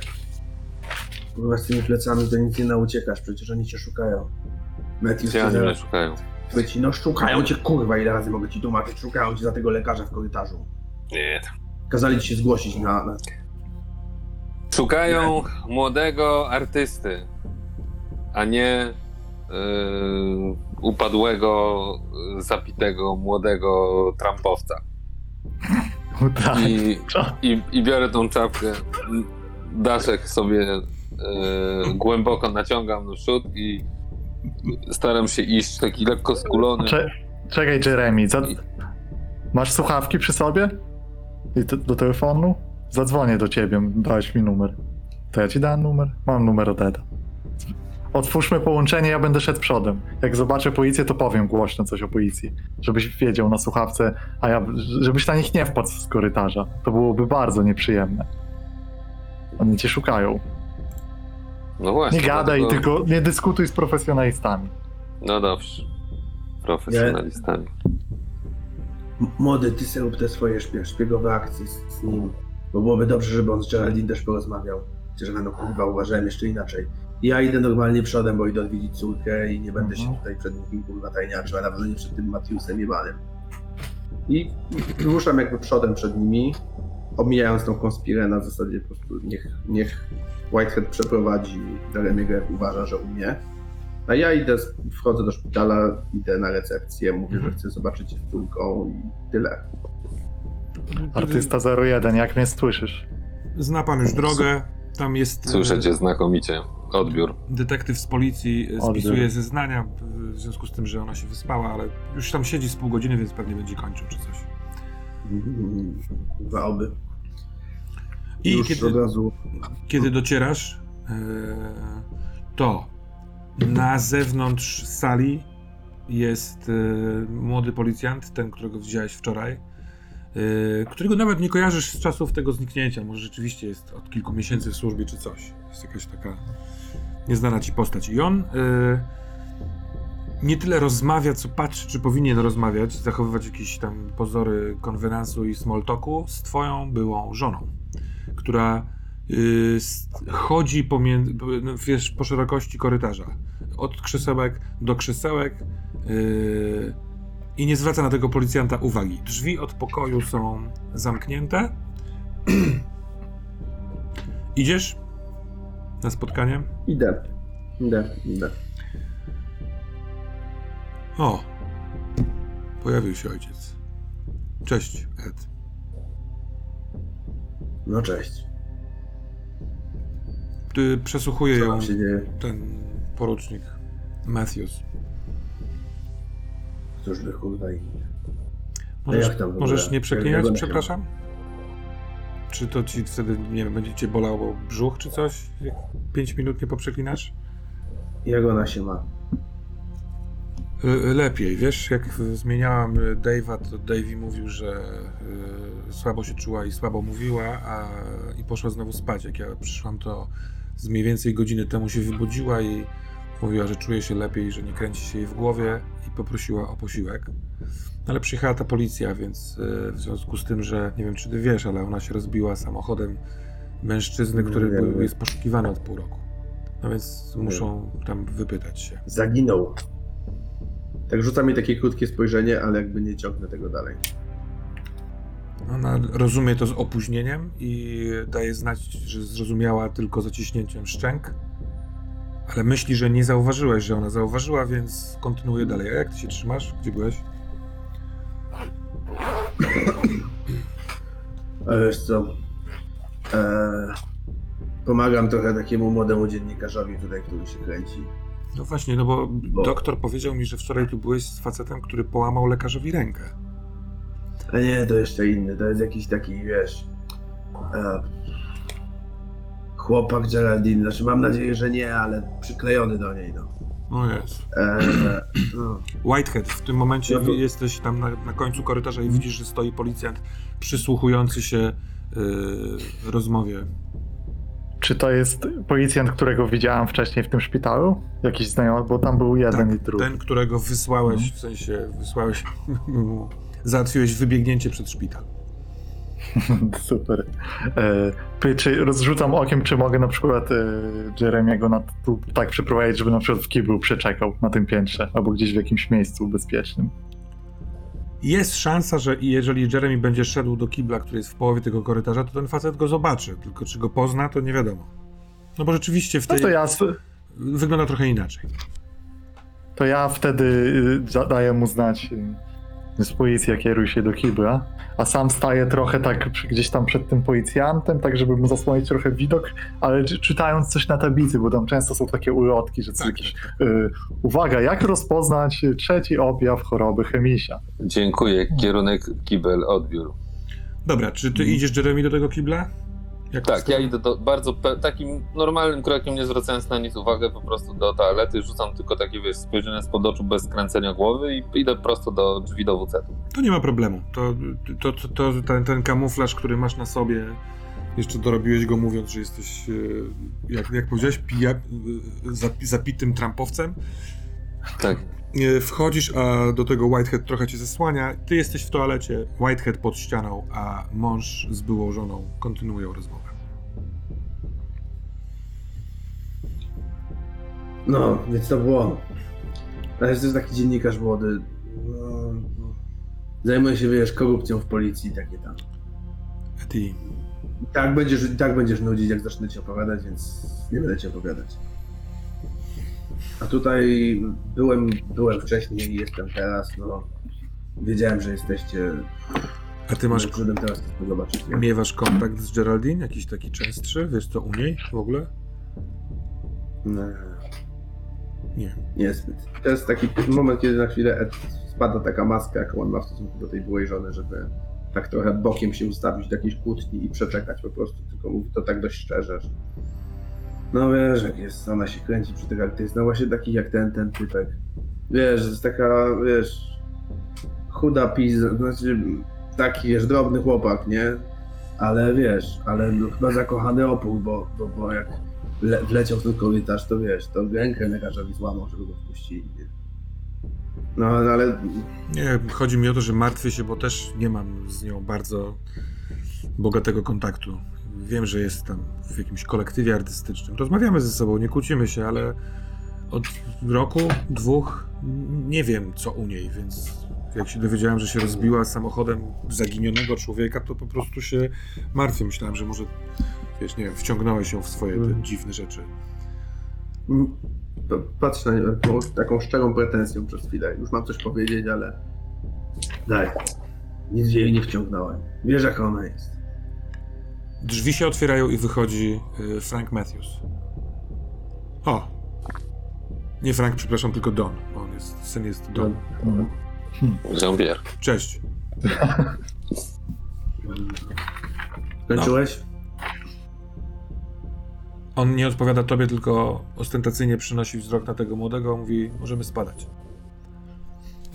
Kurwa z tymi plecami to nic nie nauciekasz, przecież oni cię szukają. Matthew Gdzie oni mnie szukają? Powie ci, no szukają cię kurwa, ile razy mogę ci tłumaczyć, szukają cię za tego lekarza w korytarzu. Nie. Kazali ci się zgłosić na... na... Szukają młodego artysty, a nie yy, upadłego, zapitego, młodego trampowca. Tak. I, i, I biorę tą czapkę, daszek sobie yy, głęboko naciągam do przód i staram się iść taki lekko skulony. Cze- czekaj, Jeremy, co... masz słuchawki przy sobie? I do telefonu? Zadzwonię do ciebie, dałeś mi numer. To ja ci dałem numer? Mam numer od Eda. Otwórzmy połączenie, ja będę szedł przodem. Jak zobaczę policję, to powiem głośno coś o policji. Żebyś wiedział na słuchawce, a ja, żebyś na nich nie wpadł z korytarza. To byłoby bardzo nieprzyjemne. Oni cię szukają. No właśnie. Nie gadaj, dlatego- tylko nie dyskutuj z profesjonalistami. No dobrze. Profesjonalistami. M- Młody, ty sobie rób te swoje szpie- szpiegowe akcje z, z nim. Bo byłoby dobrze, żeby on z Geraldine też porozmawiał. Chociaż no kurwa, uważałem jeszcze inaczej. Ja idę normalnie przodem, bo idę odwiedzić córkę i nie będę się Mhm. tutaj przed nikim kurwa tajniaczył, a nawet nie przed tym Matiusem jebanym. I ruszam jakby przodem przed nimi, omijając tą konspirę na zasadzie po prostu niech, niech Whitehead przeprowadzi Jeremiego jak uważa, że umie. A ja idę, wchodzę do szpitala, idę na recepcję, mówię, że chcę zobaczyć się z córką i tyle. Artysta 01, jak mnie słyszysz? Zna pan już drogę. Tam jest. Słyszę e, cię znakomicie. Odbiór. Detektyw z policji e, Odbiór. spisuje zeznania w związku z tym, że ona się wyspała, ale już tam siedzi z pół godziny, więc pewnie będzie kończył czy coś. Kurwa, oby. I Już kiedy, razu kiedy docierasz, e, to na zewnątrz sali jest e, młody policjant, ten, którego widziałeś wczoraj, e, którego nawet nie kojarzysz z czasów tego zniknięcia. Może rzeczywiście jest od kilku miesięcy w służbie czy coś. Jest jakaś taka nieznana ci postać. I on nie tyle rozmawia, co patrzy, czy powinien rozmawiać, zachowywać jakieś tam pozory konwenansu i small talku z twoją byłą żoną, która y, chodzi pomiędzy, no, wiesz, po szerokości korytarza. Od krzesełek do krzesełek y, i nie zwraca na tego policjanta uwagi. Drzwi od pokoju są zamknięte. Idziesz na spotkanie? idę. Idę, idę. O! Pojawił się ojciec. Cześć, Ed. No cześć. Ty przesłuchuje Co ją się dzieje? ten porucznik Matthews. Cóż by kurwa i... Możesz, jak tam możesz nie przeklinać, przepraszam? Czy to ci wtedy, nie wiem, będzie cię bolało brzuch czy coś? Jak 5 minut nie poprzeklinasz? Jak ona się ma? Le- Lepiej, wiesz, jak zmieniałam y, Dave'a, to Davey mówił, że y, słabo się czuła i słabo mówiła, a i poszła znowu spać. Jak ja przyszłam, to z mniej więcej godziny temu się wybudziła i mówiła, że czuje się lepiej, że nie kręci się jej w głowie i poprosiła o posiłek. Ale przyjechała ta policja, więc y, w związku z tym, że nie wiem, czy ty wiesz, ale ona się rozbiła samochodem mężczyzny, który był, jest poszukiwany od pół roku. No więc muszą tam wypytać się. Zaginął. Tak rzuca mi takie krótkie spojrzenie, ale jakby nie ciągnę tego dalej. Ona rozumie to z opóźnieniem i daje znać, że zrozumiała tylko zaciśnięciem szczęk, ale myśli, że nie zauważyłeś, że ona zauważyła, więc kontynuuje dalej. A jak ty się trzymasz? Gdzie byłeś? Ale wiesz co? Eee, pomagam trochę takiemu młodemu dziennikarzowi tutaj, który się kręci. No właśnie, no bo doktor powiedział mi, że wczoraj tu byłeś z facetem, który połamał lekarzowi rękę. A nie, to jeszcze inny. To jest jakiś taki, wiesz... E, chłopak Geraldine. Znaczy mam nadzieję, że nie, ale przyklejony do niej, no. O jest. Eee, no. Whitehead, w tym momencie No to- jesteś tam na, na końcu korytarza i widzisz, że stoi policjant przysłuchujący się yy, rozmowie. Czy to jest policjant, którego widziałem wcześniej w tym szpitalu? Jakiś znajomy, bo tam był jeden i drugi. Ten, którego wysłałeś, w sensie wysłałeś, załatwiłeś wybiegnięcie przed szpital. Super. E, czy rozrzucam okiem, czy mogę na przykład e, Jeremiego na, tu, tak przeprowadzić, żeby na przykład w kiblu przeczekał na tym piętrze, albo gdzieś w jakimś miejscu bezpiecznym. Jest szansa, że jeżeli Jeremy będzie szedł do kibla, który jest w połowie tego korytarza, to ten facet go zobaczy. Tylko czy go pozna, to nie wiadomo. No bo rzeczywiście w No tej... to ja, wygląda trochę inaczej. to ja wtedy y, da- daję mu znać y, z policji, kieruj się do kibla, a sam staję trochę tak gdzieś tam przed tym policjantem, tak żeby mu zasłonić trochę widok, ale czy- czytając coś na tablicy, bo tam często są takie ulotki, że coś Tak, jakieś, y, uwaga, jak rozpoznać trzeci objaw choroby chemisia. Dziękuję. Kierunek kibel, odbiór. Dobra, czy ty idziesz, Jeremy, do tego kibla? Jak Tak, ja idę do, bardzo takim normalnym krokiem, nie zwracając na nic uwagi, po prostu do toalety, rzucam tylko takie, wiesz, spojrzenie spod oczu bez skręcenia głowy i idę prosto do drzwi do WC-tu. To nie ma problemu. To, to, to, to ten, ten kamuflaż, który masz na sobie, jeszcze dorobiłeś go mówiąc, że jesteś, e, jak, jak powiedziałeś, pija, e, zapi- zapitym trampowcem. Tak. E, Wchodzisz, a do tego Whitehead trochę cię zasłania. Ty jesteś w toalecie, Whitehead pod ścianą, a mąż z byłą żoną kontynuują rozmowę. No, więc to było. Ale jest taki dziennikarz młody. No. Zajmuje się, wiesz, korupcją w policji takie tam. Eddie, I tak będziesz, i tak będziesz nudzić, jak zacznę ci opowiadać, więc nie będę ci opowiadać. A tutaj byłem, byłem wcześniej i jestem teraz, no. Wiedziałem, że jesteście. a ty masz, Przyszedłem teraz to zobaczyć. nie? miewasz kontakt z Geraldine? Jakiś taki częstszy? Wiesz co u niej w ogóle? Nie, Nie. niezbyt. To jest taki moment, kiedy na chwilę Ed spada taka maska, jaką on ma w stosunku do tej byłej żony, żeby tak trochę bokiem się ustawić do jakiejś kłótni i przeczekać po prostu. Tylko mówi to tak dość szczerze, że no wiesz, jak jest, ona się kręci przy tych artystach, no właśnie taki jak ten, ten typek. Wiesz, jest taka, wiesz, chuda pizza, znaczy taki, wiesz, drobny chłopak, nie? Ale wiesz, ale no, chyba zakochany opór, bo, bo, bo jak le, wleciał w ten korytarz, to wiesz, to rękę lekarzowi złamał, żeby go wpuścili, nie? No, ale Nie, chodzi mi o to, że martwię się, bo też nie mam z nią bardzo bogatego kontaktu. Wiem, że jest tam w jakimś kolektywie artystycznym. Rozmawiamy ze sobą, nie kłócimy się, ale od roku, dwóch nie wiem, co u niej, więc jak się dowiedziałem, że się rozbiła samochodem zaginionego człowieka, to po prostu się martwię. Myślałem, że może, wiesz, nie wiem, wciągnąłeś ją w swoje te Mhm. dziwne rzeczy. Mm, Patrz na nią taką, szczerą pretensją przez chwilę. Już mam coś powiedzieć, ale daj. Nic jej nie wciągnąłem. Wiesz, jaka ona jest. Drzwi się otwierają i wychodzi y, Frank Matthews. O! Nie Frank, przepraszam, tylko Don. bo On jest, syn jest Don. Jean-Pierre. Cześć. Skończyłeś? On nie odpowiada tobie, tylko ostentacyjnie przynosi wzrok na tego młodego, mówi, możemy spadać.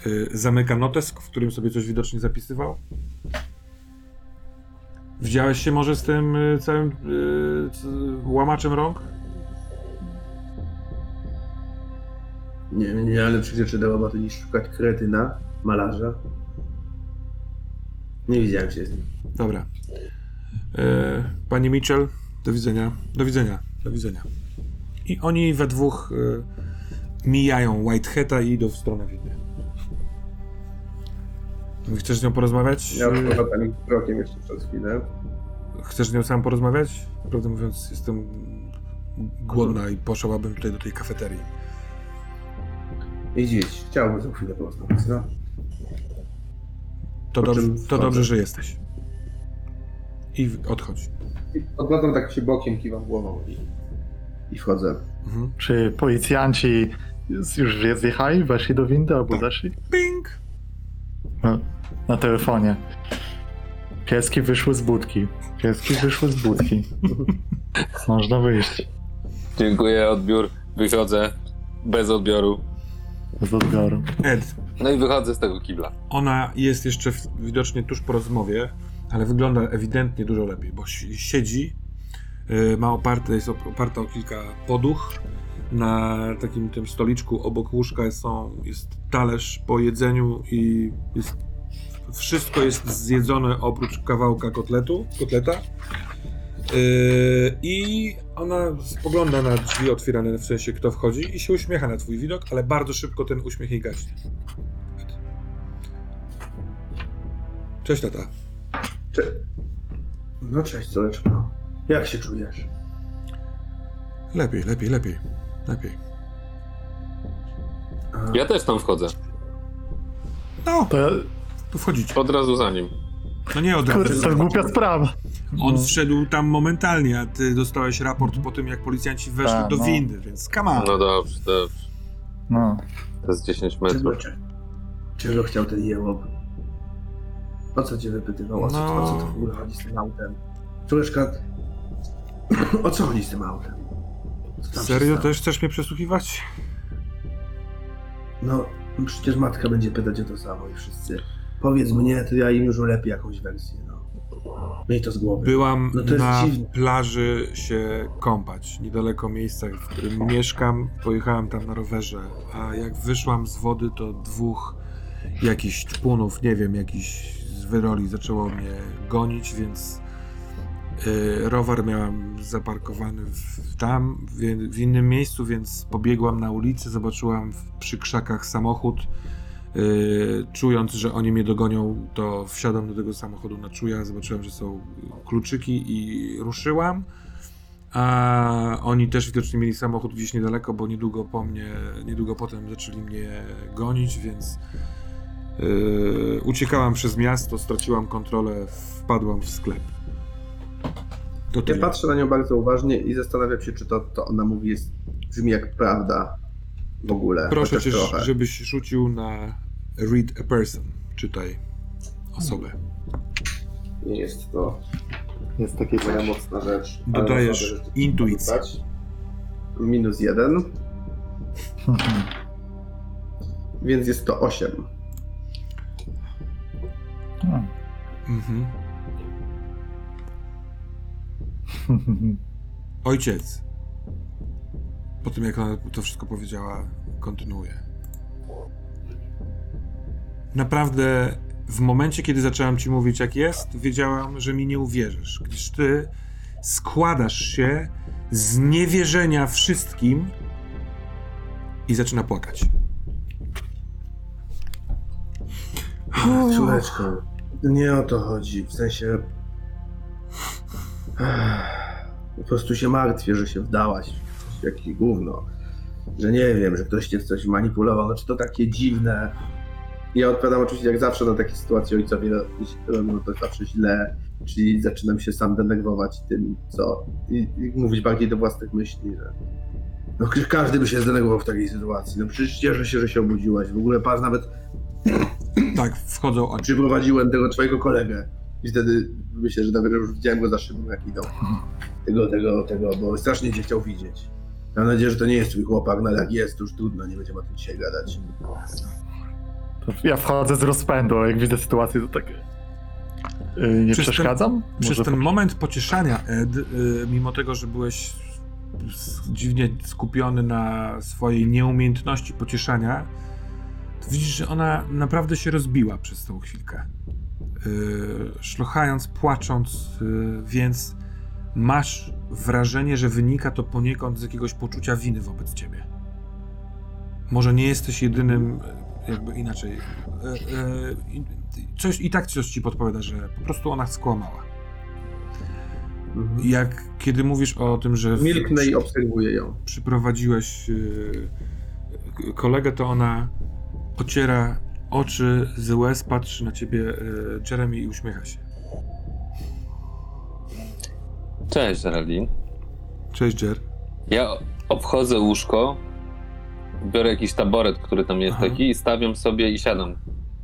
Y, zamyka notes, w którym sobie coś widocznie zapisywał. Widziałeś się może z tym y, całym y, łamaczem rąk? Nie, nie, ale przecież do roboty niż szukać kretyna, malarza. Nie widziałem się z nim. Dobra. E, Pani Mitchell, do widzenia. Do widzenia. Do widzenia. I oni we dwóch e, mijają Whiteheada i idą w stronę windy. Chcesz z nią porozmawiać? Ja już poza tym krokiem jeszcze przez chwilę. Chcesz z nią sam porozmawiać? Prawdę mówiąc, jestem głodna i poszłabym tutaj do tej kafeterii. Idź, idź. Chciałbym za chwilę porozmawiać, no. To, Po dobrze, to dobrze, że jesteś. I odchodź. I Odwracam tak się bokiem, kiwam głową i, i wchodzę. Mhm. Czy policjanci już zjechali, weszli do windy albo zeszli? Ping! No, na telefonie. Pieski wyszły z budki. Pieski wyszły z budki. Można wyjść Dziękuję, odbiór. Wychodzę bez odbioru. z odbioru. Ed, No i wychodzę z tego kibla. Ona jest jeszcze w, widocznie tuż po rozmowie, ale wygląda ewidentnie dużo lepiej, bo si- siedzi, y, ma oparte, jest op- oparta o kilka poduch. Na takim tym stoliczku obok łóżka są, jest talerz po jedzeniu i jest, wszystko jest zjedzone oprócz kawałka kotletu, kotleta. Yy, I ona spogląda na drzwi otwierane, w sensie kto wchodzi i się uśmiecha na twój widok, ale bardzo szybko ten uśmiech jej gaśnie. Cześć tata. Cze- no cześć, Soleczko. Jak się czujesz? Lepiej, lepiej, lepiej. Lepiej. A, Ja też tam wchodzę. No, To, tu wchodzicie. Od razu za nim. No nie od razu. to głupia sprawa. On No. wszedł tam momentalnie, a ty dostałeś raport po tym, jak policjanci weszli Tak, do no. windy, więc come on. No dobrze, dobrze. No. To jest 10 czego, metrów. cze- czego chciał ten jełop? O co cię wypytywał? O co, No. o co to w ogóle chodzi z tym autem? Córeczka, o co chodzi z tym autem? Serio też chcesz mnie przesłuchiwać? No, przecież matka będzie pytać o to samo i wszyscy. Powiedz mnie, to ja im już ulepię jakąś wersję, no. Miej to z głowy. Byłam No na dziwne. plaży się kąpać, niedaleko miejsca, w którym mieszkam. Pojechałem tam na rowerze, a jak wyszłam z wody, to dwóch jakichś czpunów, nie wiem, jakiś z wyroli zaczęło mnie gonić, więc y, rower miałam zaparkowany w, tam, w, w innym miejscu, więc pobiegłam na ulicę, zobaczyłam w, przy krzakach samochód. Yy, czując, że oni mnie dogonią, to wsiadam do tego samochodu na czuja, zobaczyłem, że są kluczyki i ruszyłam. A oni też widocznie mieli samochód gdzieś niedaleko, bo niedługo po mnie, niedługo potem zaczęli mnie gonić, więc yy, uciekałam przez miasto, straciłam kontrolę, wpadłam w sklep. To Ja tyle. patrzę na nią bardzo uważnie i zastanawiam się, czy to, to ona mówi jest, brzmi jak prawda w ogóle. Proszę cię, trochę. żebyś rzucił na read a person, czytaj osobę. Nie jest to Jest takie moja mocna rzecz. Dodajesz rzeczy intuicję. Minus jeden, więc jest to 8. Mhm. Ojciec. Po tym, jak ona to wszystko powiedziała, kontynuuje. Naprawdę, w momencie, kiedy zaczęłam ci mówić, jak jest, wiedziałam, że mi nie uwierzysz, gdyż ty składasz się z niewierzenia wszystkim i zaczyna płakać. Córeczko, nie o to chodzi. W sensie. Po prostu się martwię, że się wdałaś jakieś gówno. Że nie wiem, że ktoś cię w coś manipulował. No czy to takie dziwne. Ja odpowiadam oczywiście jak zawsze na takie sytuacje ojcowie robią to zawsze źle, czyli zaczynam się sam denerwować tym, co. I, i mówić bardziej do własnych myśli, że. No każdy by się zdenerwował w takiej sytuacji. No przecież cieszę się, że się obudziłaś. W ogóle patrz nawet Tak, wchodzą oni. przyprowadziłem tego twojego kolegę. I wtedy myślę, że nawet już widziałem go za szybą, jak idą. Tego, tego, tego, bo strasznie cię chciał widzieć. Mam nadzieję, że to nie jest twój chłopak, no ale jak jest, to już trudno, nie będziemy o tym dzisiaj gadać. Ja wchodzę z rozpędu, a jak widzę sytuację, to tak. Yy, nie Przez ten- przeszkadzam? Przez Może ten moment pocieszania, Ed, y, mimo tego, że byłeś dziwnie skupiony na swojej nieumiejętności pocieszania, to widzisz, że ona naprawdę się rozbiła przez tą chwilkę. Y, Szlochając, płacząc, y, więc masz wrażenie, że wynika to poniekąd z jakiegoś poczucia winy wobec ciebie. Może nie jesteś jedynym, jakby inaczej. y, i- Coś i tak coś ci podpowiada, że po prostu ona skłamała. Jak kiedy mówisz o tym, że w- Milknę i obserwuję ją. przyprowadziłeś yy, kolegę, to ona ociera oczy z łez, patrzy na ciebie yy, Jeremy i uśmiecha się. Cześć, Geraldine. Cześć, Jer. Ja obchodzę łóżko, biorę jakiś taboret, który tam jest Aha. taki i stawiam sobie i siadam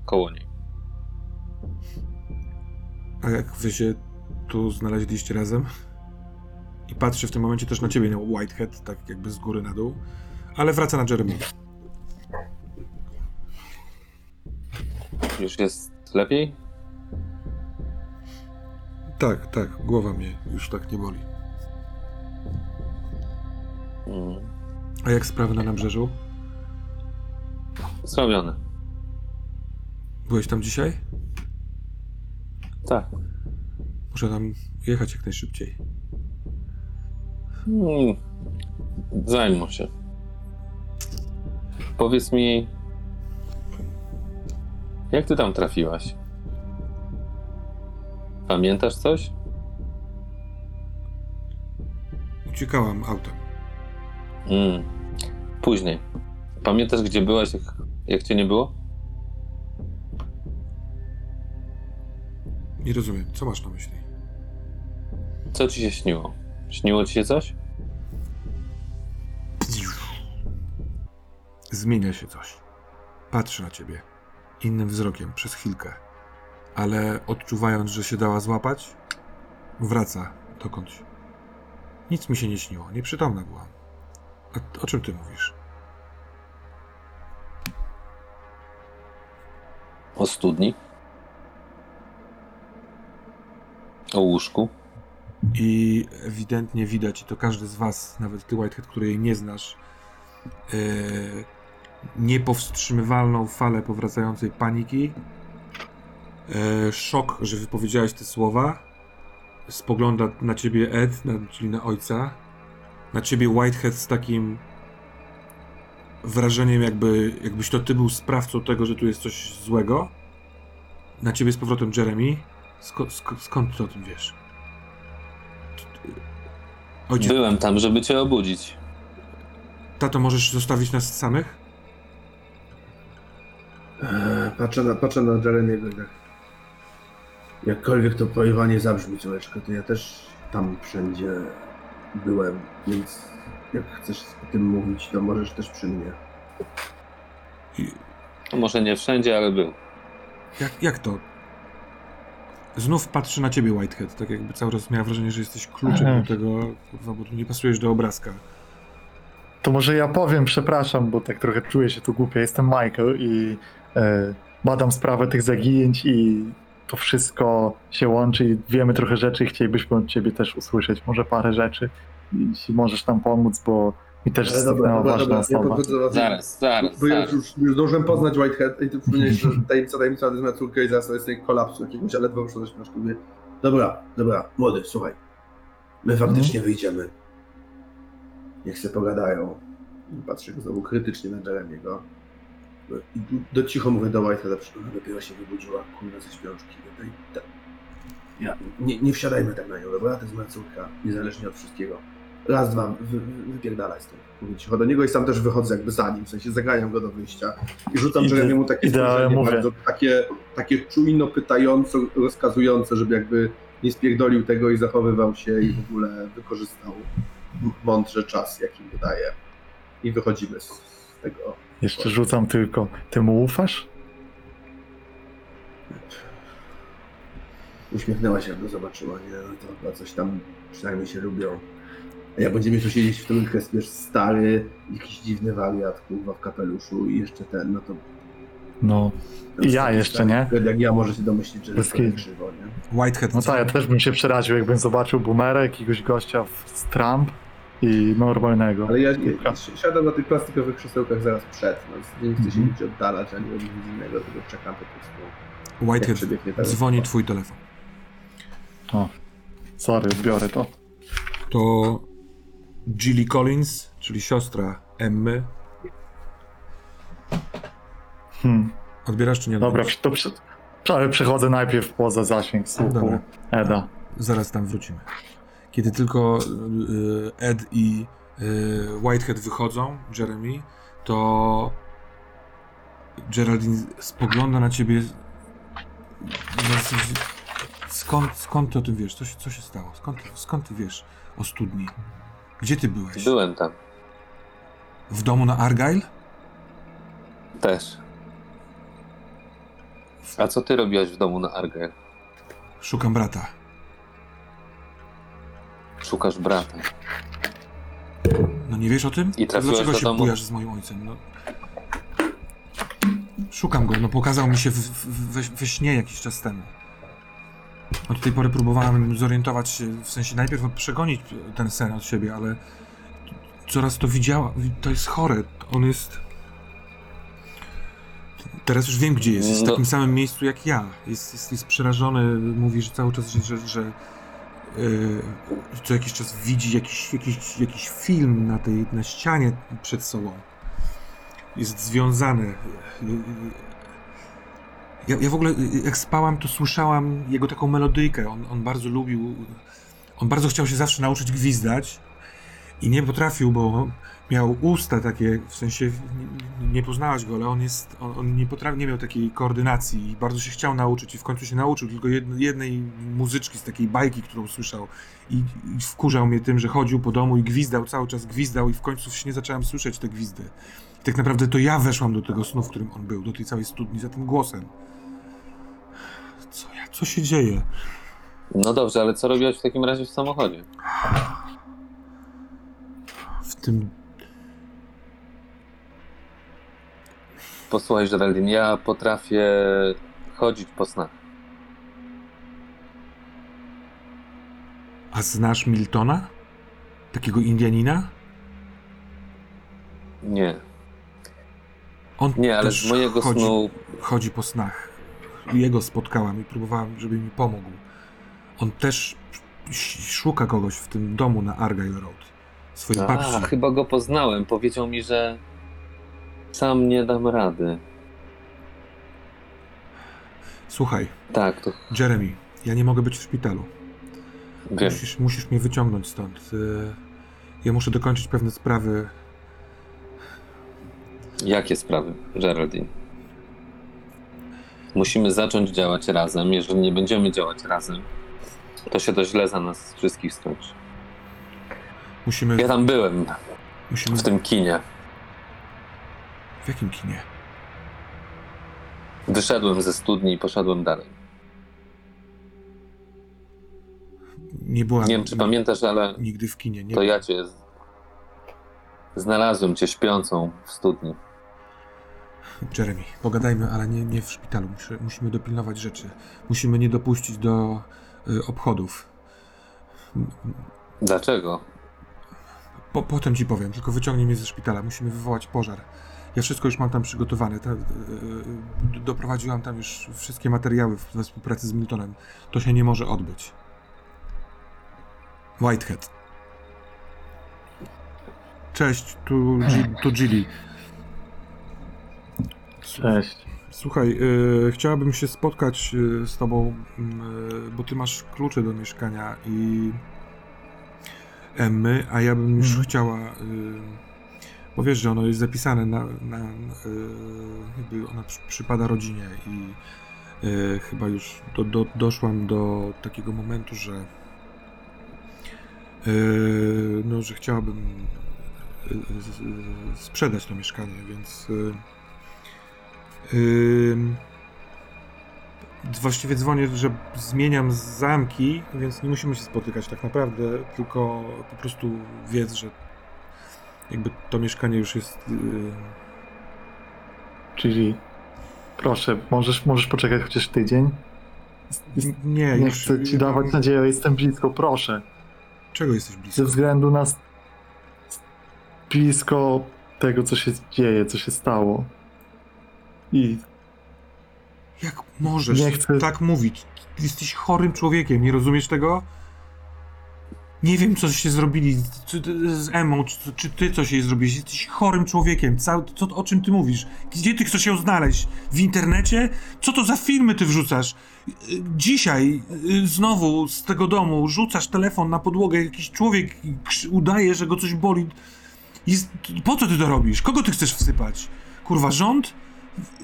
koło niej. A jak wy się tu znaleźliście razem? I patrzy w tym momencie też na ciebie, na Whitehead, tak jakby z góry na dół, ale wraca na Jeremy. Już jest lepiej? Tak, tak, głowa mnie już tak nie boli. Mm. A jak sprawy na nabrzeżu? Zrobione. Byłeś tam dzisiaj? Tak. Muszę tam jechać jak najszybciej. Hmm. Zajmą się. Powiedz mi, jak ty tam trafiłaś? Pamiętasz coś? Uciekałam autem. Mm. Później. Pamiętasz, gdzie byłaś, jak, jak cię nie było? Nie rozumiem, co masz na myśli? Co ci się śniło? Śniło ci się coś? Zmienia się coś. Patrzy na ciebie. Innym wzrokiem przez chwilkę. Ale odczuwając, że się dała złapać, wraca dokądś. Nic mi się nie śniło, nieprzytomna byłam. A o czym ty mówisz? O studni. O łóżku. I ewidentnie widać, i to każdy z was, nawet ty Whitehead, który jej nie znasz, yy, niepowstrzymywalną falę powracającej paniki, yy, szok, że wypowiedziałeś te słowa, spogląda na ciebie Ed, na, czyli na ojca, na ciebie Whitehead z takim wrażeniem, jakby, jakbyś to ty był sprawcą tego, że tu jest coś złego, na ciebie z powrotem Jeremy, Sko, sko, skąd ty o tym wiesz? Ojciec, Byłem tam, żeby cię obudzić. tato, możesz zostawić nas samych? Eee, Patrzę na, patrzę na Jeremiego tak. Jakkolwiek to pojwanie zabrzmi, córeczko, to ja też tam wszędzie byłem, więc jak chcesz o tym mówić, to możesz też przy mnie. I, No Może nie wszędzie, ale był. jak, jak to? Znów patrzy na ciebie, Whitehead, tak jakby cały czas miała wrażenie, że jesteś kluczem Aha. do tego, kurwa, bo tu nie pasujesz do obrazka. To może ja powiem, przepraszam, bo tak trochę czuję się tu głupio. Jestem Michael i e, badam sprawę tych zaginięć i to wszystko się łączy i wiemy trochę rzeczy i chcielibyśmy od ciebie też usłyszeć może parę rzeczy. Jeśli możesz nam pomóc, bo mi też zniknęła ważna osoba. podchodzę do was. Zaraz, zaraz, Bo ja zaraz. już, już zdążyłem poznać Whitehead i ty przypomniałeś, że tajemnica, tajemnica to jest moja córka i zaraz to jest jej kolapsu jakiegoś, ale ledwo wyszło śmieszku. Mówię, dobra, dobra, młody, słuchaj. My faktycznie wyjdziemy. Niech se pogadają. Patrzę znowu krytycznie na Jeremiego. Do cicho mówię do że ona dopiero się wybudziła, kurwa, ze śpiączki. No i ta- Ja, nie, nie wsiadajmy tak na nią, dobra? To jest moja córka, niezależnie od wszystkiego. Raz, dwa, wy, wy, wypierdalaj stąd. Mówię cicho do niego i sam też wychodzę jakby za nim, w sensie zaganiam go do wyjścia. I rzucam Jeremiemu takie spojrzenie bardzo takie, takie czujno pytająco, rozkazujące, żeby jakby nie spierdolił tego i zachowywał się i w ogóle wykorzystał mądrze czas, jaki mu daje. I wychodzimy z tego. Jeszcze rzucam tylko. Ty mu ufasz? Uśmiechnęła się, jak go zobaczyła, nie? No to chyba coś tam przynajmniej się lubią. A jak będziemy tu siedzieć w trójkę, wiesz, stary, jakiś dziwny wariat, kurwa, w kapeluszu i jeszcze ten, no to... No. I ja jeszcze, stary, nie? Jak ja może się domyślić, że Bez jest krzywo, nie? Whitehead, No tak, ja też bym się przeraził, jakbym zobaczył boomera, jakiegoś gościa w z Trump i normalnego. Ale ja ja siadam na tych plastikowych krzesełkach zaraz przed, no, nie chcę się Mhm. nic oddalać, ani od nic innego, tylko czekam po prostu. Whitehead, dzwoni twój telefon. O, sorry, biorę to. To Gilly Collins, czyli siostra Emmy. Hmm. Odbierasz czy nie Dobra, to przy... ale przechodzę najpierw poza zasięg słuchu Dobra. Eda. Zaraz tam wrócimy. Kiedy tylko y, Ed i y, Whitehead wychodzą, Jeremy, to Geraldine spogląda na ciebie. No, Skąd, skąd ty o tym wiesz? Co się, co się stało? Skąd, skąd ty wiesz o studni? Gdzie ty byłeś? Byłem tam. W domu na Argyle? Też. A co ty robiłaś w domu na Argyle? Szukam brata. Szukasz brata. No nie wiesz o tym? I trafiłeś Dlaczego do się domu? bujasz z moim ojcem? No. Szukam go, no pokazał mi się w, w, we, we śnie jakiś czas temu. Od tej pory próbowałem zorientować się, w sensie najpierw przegonić ten sen od siebie, ale coraz to widziała. To jest chore. On jest. Teraz już wiem, gdzie jest. Jest w No. takim samym miejscu jak ja. Jest, jest, jest przerażony. Mówi, że cały czas, że, że, że co jakiś czas widzi jakiś, jakiś, jakiś film na tej na ścianie przed sobą. Jest związany. Ja, ja w ogóle, jak spałam, to słyszałam jego taką melodyjkę. On, on bardzo lubił. On bardzo chciał się zawsze nauczyć gwizdać i nie potrafił, bo miał usta takie, w sensie nie, nie poznałaś go, ale on jest, on, on nie potrafi, nie miał takiej koordynacji i bardzo się chciał nauczyć i w końcu się nauczył tylko jed, jednej muzyczki z takiej bajki, którą słyszał i, i wkurzał mnie tym, że chodził po domu i gwizdał, cały czas gwizdał i w końcu w śnie zacząłem słyszeć te gwizdy. I tak naprawdę to ja weszłam do tego snu, w którym on był, do tej całej studni za tym głosem. Co Co się dzieje? No dobrze, ale co robiłeś w takim razie w samochodzie? W tym... Posłuchaj, Geraldine, ja potrafię chodzić po snach. A znasz Miltona? Takiego Indianina? Nie, On nie, ale też z mojego chodzi, snu chodzi po snach. Jego spotkałam i próbowałam, żeby mi pomógł. On też sz- szuka kogoś w tym domu na Argyle Road. Swojej A, babci. chyba go poznałem. Powiedział mi, że sam nie dam rady. Słuchaj, Tak, to Jeremy, ja nie mogę być w szpitalu. wiem. Musisz, musisz mnie wyciągnąć stąd. Y, Ja muszę dokończyć pewne sprawy. Jakie sprawy, Geraldine? Musimy zacząć działać razem. Jeżeli nie będziemy działać razem, to się to źle za nas wszystkich skończy. Musimy. Ja tam byłem, musimy w tym kinie. w jakim kinie? Wyszedłem ze studni i poszedłem dalej. Nie byłam. Nie wiem, czy pamiętasz, ale Nigdy w kinie. Nie to ja cię znalazłem cię śpiącą w studni. Jeremy, pogadajmy, ale nie, nie w szpitalu. Muszę, musimy dopilnować rzeczy. Musimy nie dopuścić do y, obchodów. Dlaczego? Po, potem ci powiem, tylko wyciągnij mnie ze szpitala. Musimy wywołać pożar. Ja wszystko już mam tam przygotowane. Ta, y, y, doprowadziłam tam już wszystkie materiały we współpracy z Miltonem. To się nie może odbyć. Whitehead. Cześć, tu, tu Gilly. Cześć. Słuchaj, y, chciałabym się spotkać y, z tobą, y, bo ty masz klucze do mieszkania i Emmy, a ja bym już Mhm. chciała, y, bo wiesz, że ono jest zapisane na, na y, jakby ona przy, przypada rodzinie i y, chyba już do, do, doszłam do takiego momentu, że y, no, że chciałabym sprzedać to mieszkanie, więc y, Ym, Właściwie dzwonię, że zmieniam zamki, więc nie musimy się spotykać tak naprawdę, tylko po prostu wiedz, że jakby to mieszkanie już jest. Yy, Czyli proszę, możesz, możesz poczekać chociaż tydzień? nie, Nie już. chcę ci dawać nadziei, jestem blisko, proszę. Czego jesteś Ze blisko? względu na blisko tego, co się dzieje, co się stało. I Jak możesz Nie chcę- tak mówić? Jesteś chorym człowiekiem, nie rozumiesz tego? Nie wiem, co się zrobili z Emą, czy, czy ty coś jej zrobiłeś. Jesteś chorym człowiekiem. Cały, co, o czym ty mówisz? Gdzie ty chcesz ją znaleźć? W internecie? Co to za filmy ty wrzucasz? Dzisiaj y, znowu z tego domu rzucasz telefon na podłogę, jakiś człowiek udaje, że go coś boli. Jest, po co ty to robisz? Kogo ty chcesz wsypać? Kurwa, rząd?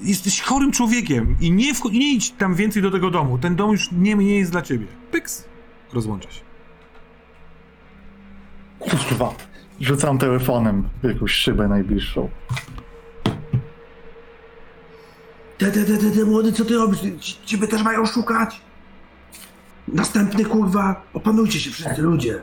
Jesteś chorym człowiekiem i nie, wcho- nie idź tam więcej do tego domu. Ten dom już nie, nie jest dla ciebie. Pyks. Rozłącza się. kurwa, rzucam telefonem w jakąś szybę najbliższą. Te, te, te, te, te młody, co ty robisz? Ci- Ciebie też mają szukać? Następny kurwa, opanujcie się wszyscy ludzie.